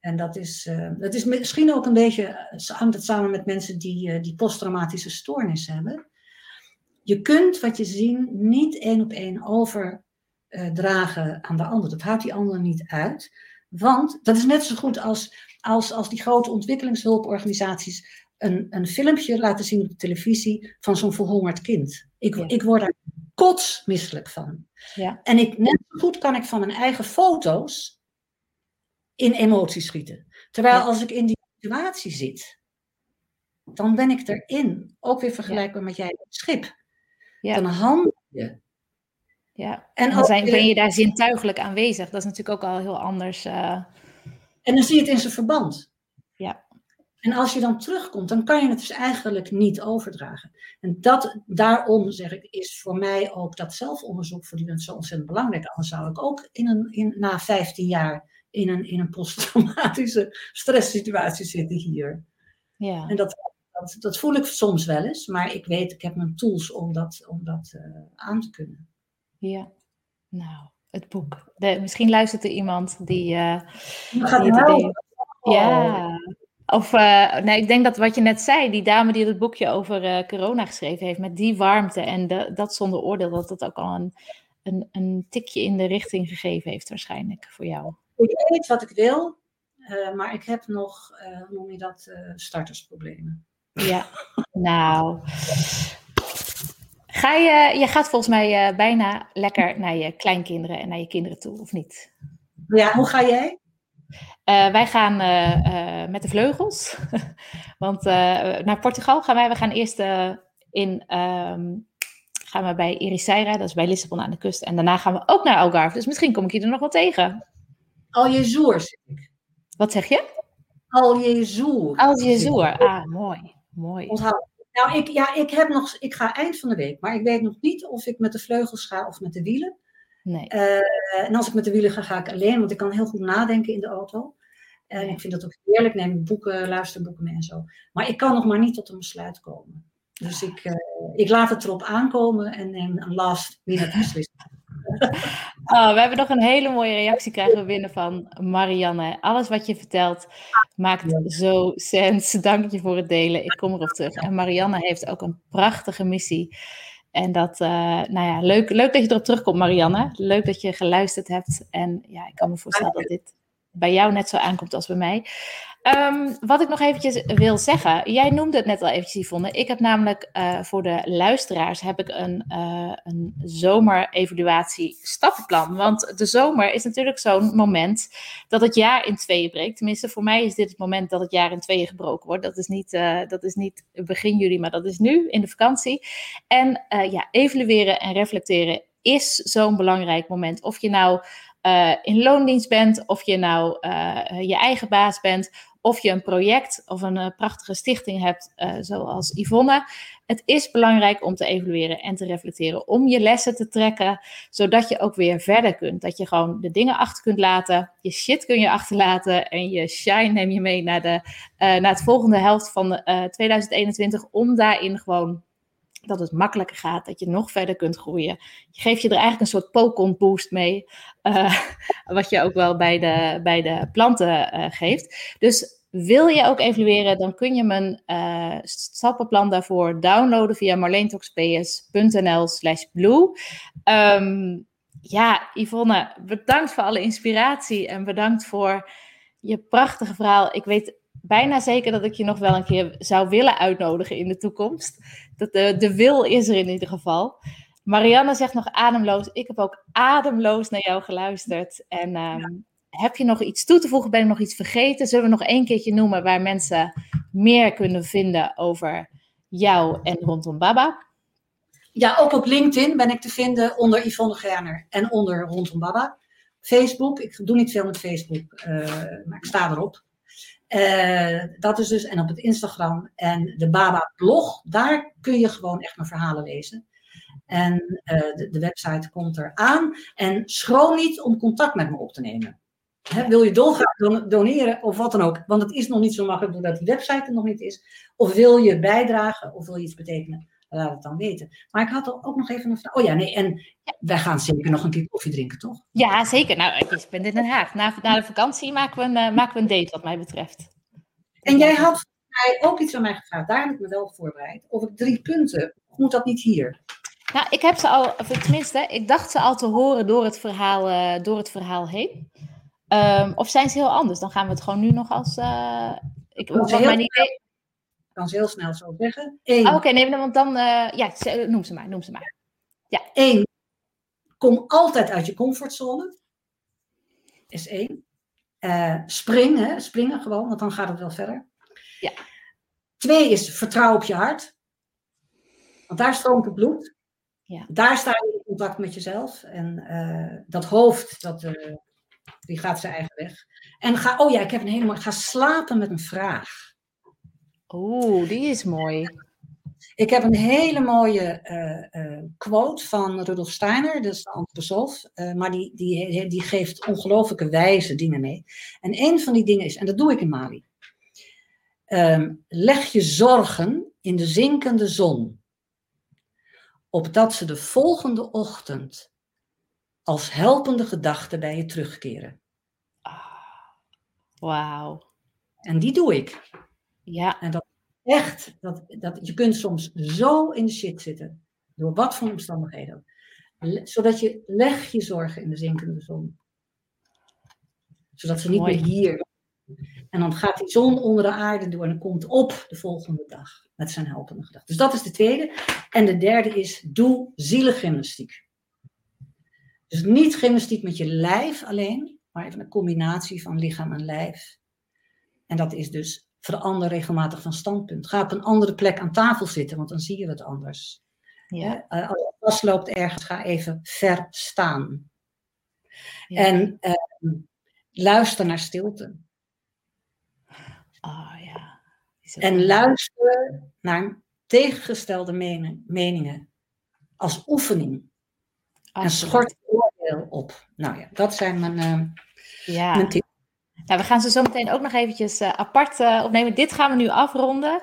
En dat is, uh, dat is misschien ook een beetje, hangt het samen met mensen die, uh, die posttraumatische stoornis hebben. Je kunt wat je zien niet één op één overdragen aan de ander. Dat houdt die ander niet uit. Want dat is net zo goed als als, als die grote ontwikkelingshulporganisaties een, een filmpje laten zien op de televisie van zo'n verhongerd kind. Ik, ik word daar kotsmisselijk van. Ja. En ik, net zo goed kan ik van mijn eigen foto's in emoties schieten. Terwijl ja. als ik in die situatie zit, dan ben ik erin. Ook weer vergelijkbaar met jij het schip. Dan handel je. Ja, en, en dan zijn, ben je daar zintuigelijk aanwezig. Dat is natuurlijk ook al heel anders. Uh... En dan zie je het in zijn verband. Ja. En als je dan terugkomt, dan kan je het dus eigenlijk niet overdragen. En dat, daarom zeg ik, is voor mij ook dat zelfonderzoek voortdurend zo ontzettend belangrijk. Anders zou ik ook in een, in, na 15 jaar in een, in een posttraumatische stresssituatie zitten hier. Ja. En dat, dat, dat, voel ik soms wel eens, maar ik weet, ik heb mijn tools om dat, om dat uh, aan te kunnen. Ja, nou, het boek. De, misschien luistert er iemand die, uh, die het idee Ja. Of, uh, nee, ik denk dat wat je net zei, die dame die het boekje over uh, corona geschreven heeft, met die warmte en de, dat zonder oordeel, dat het ook al een, een, een tikje in de richting gegeven heeft waarschijnlijk voor jou. Ik weet wat ik wil, maar ik heb nog, hoe noem je dat, startersproblemen. Ja, nou, Ga je, je gaat volgens mij uh, bijna lekker naar je kleinkinderen en naar je kinderen toe, of niet? Ja, hoe ga jij? Uh, wij gaan uh, met de vleugels. Want naar Portugal gaan wij. We gaan eerst in, um, gaan we bij Ericeira, dat is bij Lissabon aan de kust. En daarna gaan we ook naar Algarve. Dus misschien kom ik je er nog wel tegen. Aljezoer, zeg ik. Wat zeg je? Aljezoer. Aljezoer, ah, mooi. Mooi. Onthoud. Nou, ik, ja, ik, heb nog, ik ga eind van de week, maar ik weet nog niet of ik met de vleugels ga of met de wielen. Nee. Uh, en als ik met de wielen ga, ga ik alleen, want ik kan heel goed nadenken in de auto. En ik vind dat ook heerlijk, neem boeken, luisterboeken mee en zo. Maar ik kan nog maar niet tot een besluit komen. Dus ik, uh, ik laat het erop aankomen en neem een last minute beslissing. Oh, we hebben nog een hele mooie reactie krijgen we binnen van Marianne. Alles wat je vertelt maakt zo sens. Dank je voor het delen. Ik kom erop terug. En Marianne heeft ook een prachtige missie. En dat, uh, nou ja, leuk, leuk dat je erop terugkomt, Marianne. Leuk dat je geluisterd hebt. En ja, ik kan me voorstellen dat dit bij jou net zo aankomt als bij mij. Ehm, wat ik nog eventjes wil zeggen. Jij noemde het net al eventjes, Yvonne. Ik heb namelijk uh, voor de luisteraars heb ik een, uh, een zomer-evaluatie stappenplan. Want de zomer is natuurlijk zo'n moment dat het jaar in tweeën breekt. Tenminste, voor mij is dit het moment dat het jaar in tweeën gebroken wordt. Dat is niet, uh, dat is niet begin juli, maar dat is nu in de vakantie. En ja, evalueren en reflecteren is zo'n belangrijk moment. Of je nou in loondienst bent, of je nou je eigen baas bent of je een project of een uh, prachtige stichting hebt, zoals Yvonne. Het is belangrijk om te evalueren en te reflecteren, om je lessen te trekken, zodat je ook weer verder kunt. Dat je gewoon de dingen achter kunt laten, je shit kun je achterlaten en je shine neem je mee naar, de, naar het volgende helft van 2021, om daarin gewoon dat het makkelijker gaat, dat je nog verder kunt groeien. Je geeft je er eigenlijk een soort Pokon boost mee, uh, wat je ook wel bij de, bij de planten uh, geeft. Dus wil je ook evalueren, dan kun je mijn uh, stappenplan daarvoor downloaden via marleentoxps.nl slash blue. Um, ja, Yvonne, bedankt voor alle inspiratie en bedankt voor je prachtige verhaal. Ik weet bijna zeker dat ik je nog wel een keer zou willen uitnodigen in de toekomst. Dat de, de wil is er in ieder geval. Marianne zegt nog ademloos. Ik heb ook ademloos naar jou geluisterd. En um, heb je nog iets toe te voegen? Ben ik nog iets vergeten? Zullen we nog één keertje noemen waar mensen meer kunnen vinden over jou en rondom Baba? Ja, ook op LinkedIn ben ik te vinden onder Yvonne Gerner en onder rondom Baba. Facebook, ik doe niet veel met Facebook, uh, maar ik sta erop. Uh, dat is dus, en op het Instagram en de Baba blog, daar kun je gewoon echt mijn verhalen lezen. En uh, de, website komt eraan. En schroom niet om contact met me op te nemen. Wil je dolgraag doneren of wat dan ook? Want het is nog niet zo makkelijk doordat die website er nog niet is. Of wil je bijdragen of wil je iets betekenen? Laat het dan weten. Maar ik had ook nog even een vraag. Oh ja, nee, en wij gaan zeker nog een keer koffie drinken, toch? Ja, zeker. Nou, ik ben in Den Haag. Na, na de vakantie maken we, een, uh, maken we een date, wat mij betreft. En jij had mij ook iets aan mij gevraagd. Daar heb ik me wel voorbereid. Of ik drie punten, of moet dat niet hier? Nou, ik heb ze al, of tenminste, ik dacht ze al te horen door het verhaal, uh, door het verhaal heen. Um, of zijn ze heel anders? Dan gaan we het gewoon nu nog als. Uh, ik, wat mijn idee kan ze heel snel zo zeggen. Oh, Oké, okay, nee, want dan, uh, ja, noem ze maar, noem ze maar. Ja. Eén, kom altijd uit je comfortzone. Is één. Uh, spring, hè, springen gewoon, want dan gaat het wel verder. Ja. Twee is vertrouw op je hart. Want daar stroomt het bloed. Ja. Daar sta je in contact met jezelf. En uh, dat hoofd, dat, die gaat zijn eigen weg. En ga, oh ja, ik heb een hele mooie, ga slapen met een vraag. Oeh, die is mooi. Ik heb een hele mooie uh, uh, quote van Rudolf Steiner, dat is de antroposoof, uh, maar die, die, die geeft ongelooflijke wijze dingen mee. En een van die dingen is, en dat doe ik in Mali, um, leg je zorgen in de zinkende zon, opdat ze de volgende ochtend als helpende gedachten bij je terugkeren. Ah, Wauw. En die doe ik. Ja. En dat echt, dat, dat, je kunt soms zo in de shit zitten, door wat voor omstandigheden Zodat je, leg je zorgen in de zinkende zon. Zodat ze niet Mooi. meer hier. En dan gaat die zon onder de aarde door en komt op de volgende dag met zijn helpende gedachte. Dus dat is de tweede. En de derde is, doe zielengymnastiek. Dus niet gymnastiek met je lijf alleen, maar even een combinatie van lichaam en lijf. En dat is dus verander regelmatig van standpunt. Ga op een andere plek aan tafel zitten, want dan zie je het anders. Ja. Uh, als je vastloopt ergens, ga even ver staan. Ja. En uh, luister naar stilte. Oh, ja. En luister naar tegengestelde mening, meningen als oefening. Absoluut. En schort oordeel op. Nou ja, dat zijn mijn, uh, ja. mijn tips. Nou, we gaan ze zo meteen ook nog eventjes uh, apart uh, opnemen. Dit gaan we nu afronden.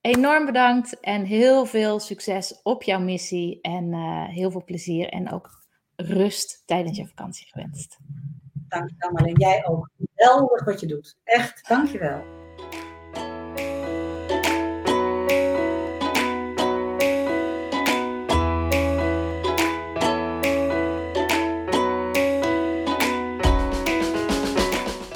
Enorm bedankt en heel veel succes op jouw missie. En uh, heel veel plezier en ook rust tijdens je vakantie gewenst. Dankjewel Marleen. Jij ook. Geweldig wat je doet. Echt, dankjewel.